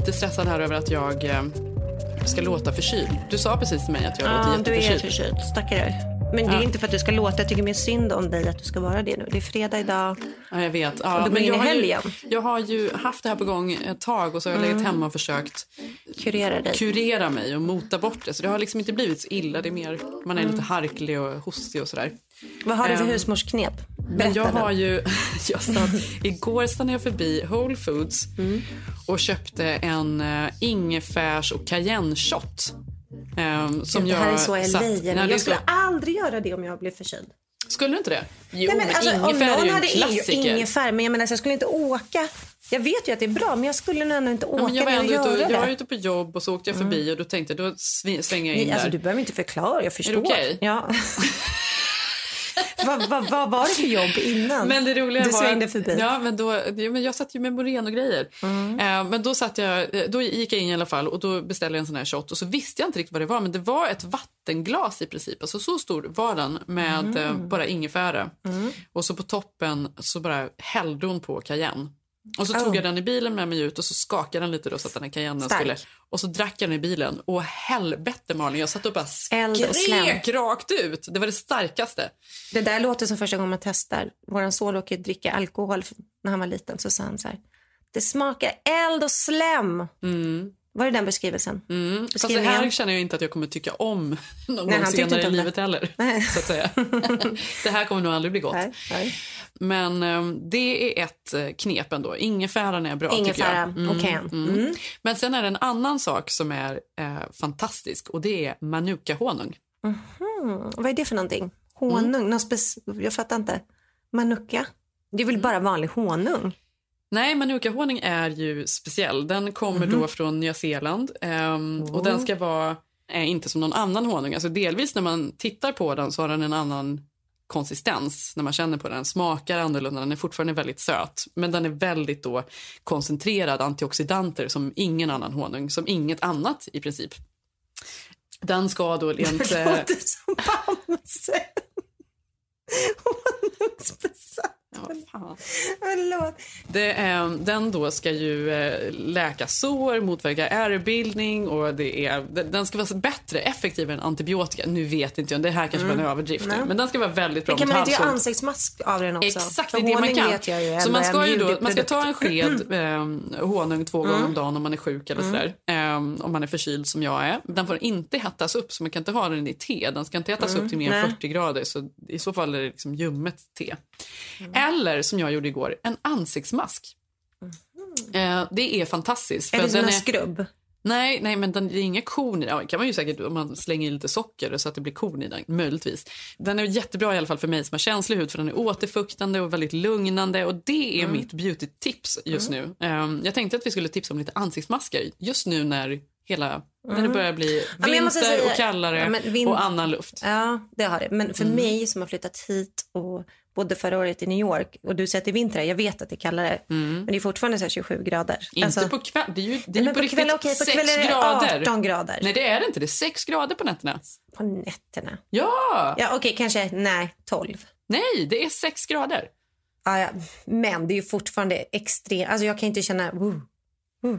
Lite stressad här över att jag eh, ska låta förkyld. Du sa precis till mig att jag låter Ja, du är jätteförkyld. förkyld, stackare. Men det är Ja. inte för att du ska låta, jag tycker mer synd om dig att du ska vara det nu. Det är fredag idag. Ja, jag vet. Och Ja, du går men in jag, i har ju, helgen. jag har ju haft det här på gång ett tag och så har jag Mm. legat hemma och försökt Kurera dig. kurera mig och mota bort det. Så det har liksom inte blivit så illa. Det är mer, man är Mm. lite harklig och hostig och sådär. Vad har du för Ehm, husmorsknep? Men jag har ju, jag satt, igår stannade jag förbi Whole Foods Mm. och köpte en uh, ingefärs och cayenne-shot. ehm, som det här jag är så LA. satt- jag så- skulle aldrig göra det om jag blev förkyld. Skulle du inte det? Jo, Nej, men alltså, om ingefär är någon hade klassiker. ingefär, men jag menar så jag skulle inte åka. Jag vet ju att det är bra, men jag skulle nog ändå inte åka men jag, var ändå ute och, det. jag var ute på jobb och så åkte jag förbi Mm. och då tänkte jag då svänger jag in Nej, alltså, där. du behöver inte förklara, jag förstår. okej? Ja. vad, vad, vad var det för jobb innan? Men det roliga du var svängde att- förbi. Ja, men då, ja, men jag satt ju med Moreno-grejer. Eh, men då, satt jag, eh, då gick jag in i alla fall och då beställde jag en sån här shot och så visste jag inte riktigt vad det var men det var ett vattenglas i princip. Alltså så stor var den med eh, bara ingefära. Mm. Och så på toppen så bara hällde hon på cayenne. Och så Oh. tog jag den i bilen med mig ut och så skakade den lite då så att den här cayennen skulle... Och så drack jag den i bilen. Och helvete Malin, jag satt och bara och skrek rakt ut. Det var det starkaste. Det där låter som första gången man testar. Vår son råkade dricka alkohol när han var liten. Så sa han så här. Det smakar eld och slem. Mm. Var det den beskrivelsen? Mm. Fast det här känner jag inte att jag kommer tycka om någon Nej, gång senare i om det. livet heller. Så att säga. det här kommer nog aldrig bli gott. Nej, nej. Men ehm, det är ett eh, knep ändå. Ingefäran är bra tycker Ingefära jag. och cayenne. Mm. Men sen är det en annan sak som är eh, fantastisk och det är manuka-honung. Hmm. Vad är det för någonting? Honung? Mm. Någon spec- jag fattar inte. Manuka? Det är väl bara vanlig honung? Nej, manuka-honung är ju speciell. Den kommer Mhm. då från Nya Zeeland och Oh. den ska vara eh, inte som någon annan honung. Alltså delvis när man tittar på den så har den en annan konsistens när man känner på den. Smakar annorlunda, den är fortfarande väldigt söt. Men den är väldigt då koncentrerad antioxidanter som ingen annan honung, som inget annat i princip. Den ska då rent... Det eh, låter som Bamse. Honungsbesatt. Ja. Förlåt. Det, eh, den då ska ju eh, läka sår, motverka ärrbildning och det är, den ska vara bättre, effektivare än antibiotika. Nu vet inte jag, det här kanske var en Mm. överdrift nu, Nej. men den ska vara väldigt bra Men kan man inte göra ansiktsmask av den också? Exakt, det är det man kan. så man ska ju då, man ska ta en sked eh, honung två gånger Mm. om dagen om man är sjuk eller Mm. sådär. Eh, om man är förkyld som jag är. Den får inte hettas upp så man kan inte ha den i te. Den ska inte hettas Mm. upp till mer än Nej. 40 grader så i så fall är det liksom ljummet te. Mm. Eller som jag gjorde igår, en ansiktsmask. Eh, det är fantastiskt. Är det som en skrubb? Nej, nej, men den, det är inga korn i den. Ja, kan man ju säkert om man slänger i lite socker så att det blir korn i den, möjligtvis. Den är jättebra i alla fall för mig som har känslig hud för den är återfuktande och väldigt lugnande och det är Mm. mitt beauty-tips just nu. Ehm, jag tänkte att vi skulle tipsa om lite ansiktsmasker just nu när hela när det Mm. börjar bli vinter säga- och kallare Ja, men vin- och annan luft. Ja, det har det. Men för Mm. mig som har flyttat hit och bodde förra året i New York och du säger att det är vinter, jag vet att det är kallare, men det är fortfarande så här 27 grader. Inte Alltså- på kväll, det är ju, det är ju på, på riktigt kväll, okej, på 6 kväll är det grader. 18 grader. Nej, det är det inte. Det är 6 grader på nätterna. På nätterna? Ja! Ja, okej, kanske, nej, 12. Nej, det är 6 grader. Ja, ja. Men det är ju fortfarande extremt, alltså jag kan inte känna, woo, woo.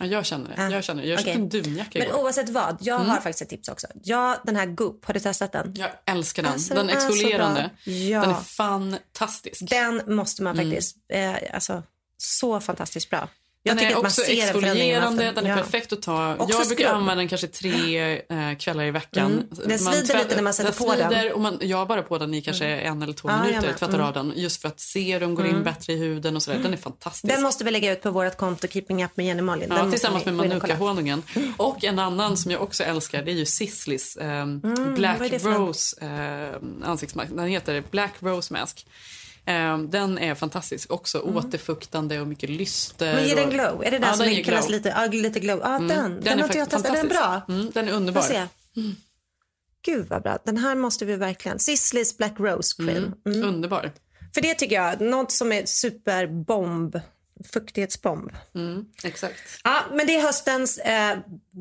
Ja, jag känner det. Jag känner det. Jag köpte en dunjacka Men igår. oavsett vad, jag Mm. har faktiskt ett tips också. Ja, den här Goop, har du testat den? Jag älskar den. Alltså, den är exfolierande. Ja. Den är fantastisk. Den måste man Mm. faktiskt, eh, alltså så fantastiskt bra. Den är också exfolierande, den är Ja. perfekt att ta. Också jag brukar skrubb. använda den kanske tre eh, kvällar i veckan. Mm. Den svider lite när man sätter på den. Och man, jag har bara på den i kanske en eller två jag minuter, tvättar Mm. av den. Just för att serum går in Mm. bättre i huden och sådär. Den är fantastisk. Den måste vi lägga ut på vårt konto Keeping Up med Jenny Malin. Den Ja, tillsammans med gå in och. Manuka-honungen. En annan som jag också älskar det är ju Sisleys eh, Black för någon? Rose eh, ansiktsmask. Den heter Black Rose Mask. Eh, den är fantastisk. Också återfuktande och mycket lyster. Men ger den glow? Är det den Ja, som ger kallas glow. lite, ja, lite glow? Ja, Mm. den. Den, är har jag testat. Är den bra? Mm, den är underbar. Se. Gud vad bra. Den här måste vi verkligen. Sisleys Black Rose Cream. Mm. Underbar. För det tycker jag, något som är superbomb. Fuktighetsbomb. Mm, exakt. Ja, men det är höstens eh,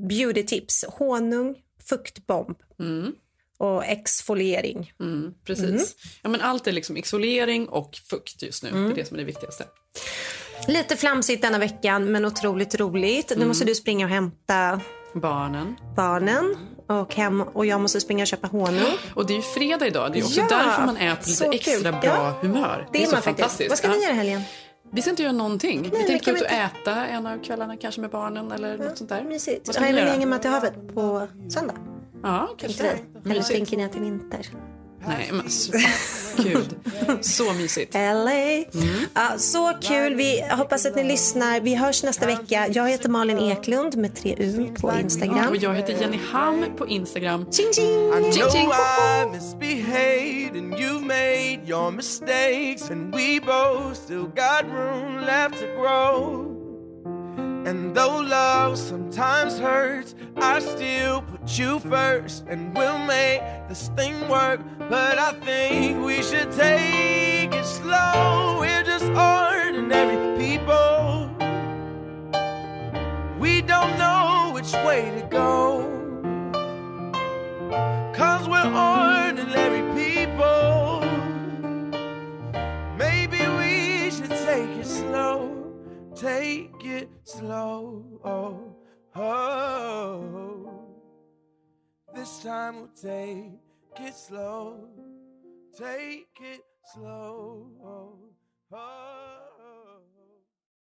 beautytips. Honung, fuktbomb Mm. Och exfoliering. Mm, precis. Mm. Ja, men allt är liksom exfoliering och fukt just nu. Mm. Det är det som är det viktigaste. Lite flamsigt denna veckan, men otroligt roligt. Nu Mm. måste du springa och hämta Barnen. barnen och, hem, och jag måste springa och köpa honung. Och det är ju fredag idag. Det är också Ja, därför man är på lite extra kul. bra Ja. humör. Det är är så man faktiskt. fantastiskt. Vad ska ni Ja. göra i helgen? Vi ska inte göra någonting. Nej, vi tänkte gå ut och inte- äta en av kvällarna kanske med barnen eller något sånt där. Mysigt. Vad ska ni göra? hänger med till havet på söndag? Ja, Tänkte kanske. Eller tänker ni att det är vinter? Nej, men så, gud. Så mysigt. LA. Ja, så kul. Vi hoppas att ni lyssnar. Vi hörs nästa vecka. Jag heter Malin Eklund med tre U på Instagram. Och jag heter Jenny Ham på Instagram. Ching, ching. I Ching, know ching. I misbehaved and you've made your mistakes, and we both still got room left to grow. And though love sometimes hurts, I still put you first, and we'll make this thing work. But I think we should take it slow. We're just ordinary people. We don't know which way to go. Cause we're ordinary people. Maybe we should take it slow. Take it slow. Oh, oh. This time we'll take it slow. Take it slow. Oh, oh.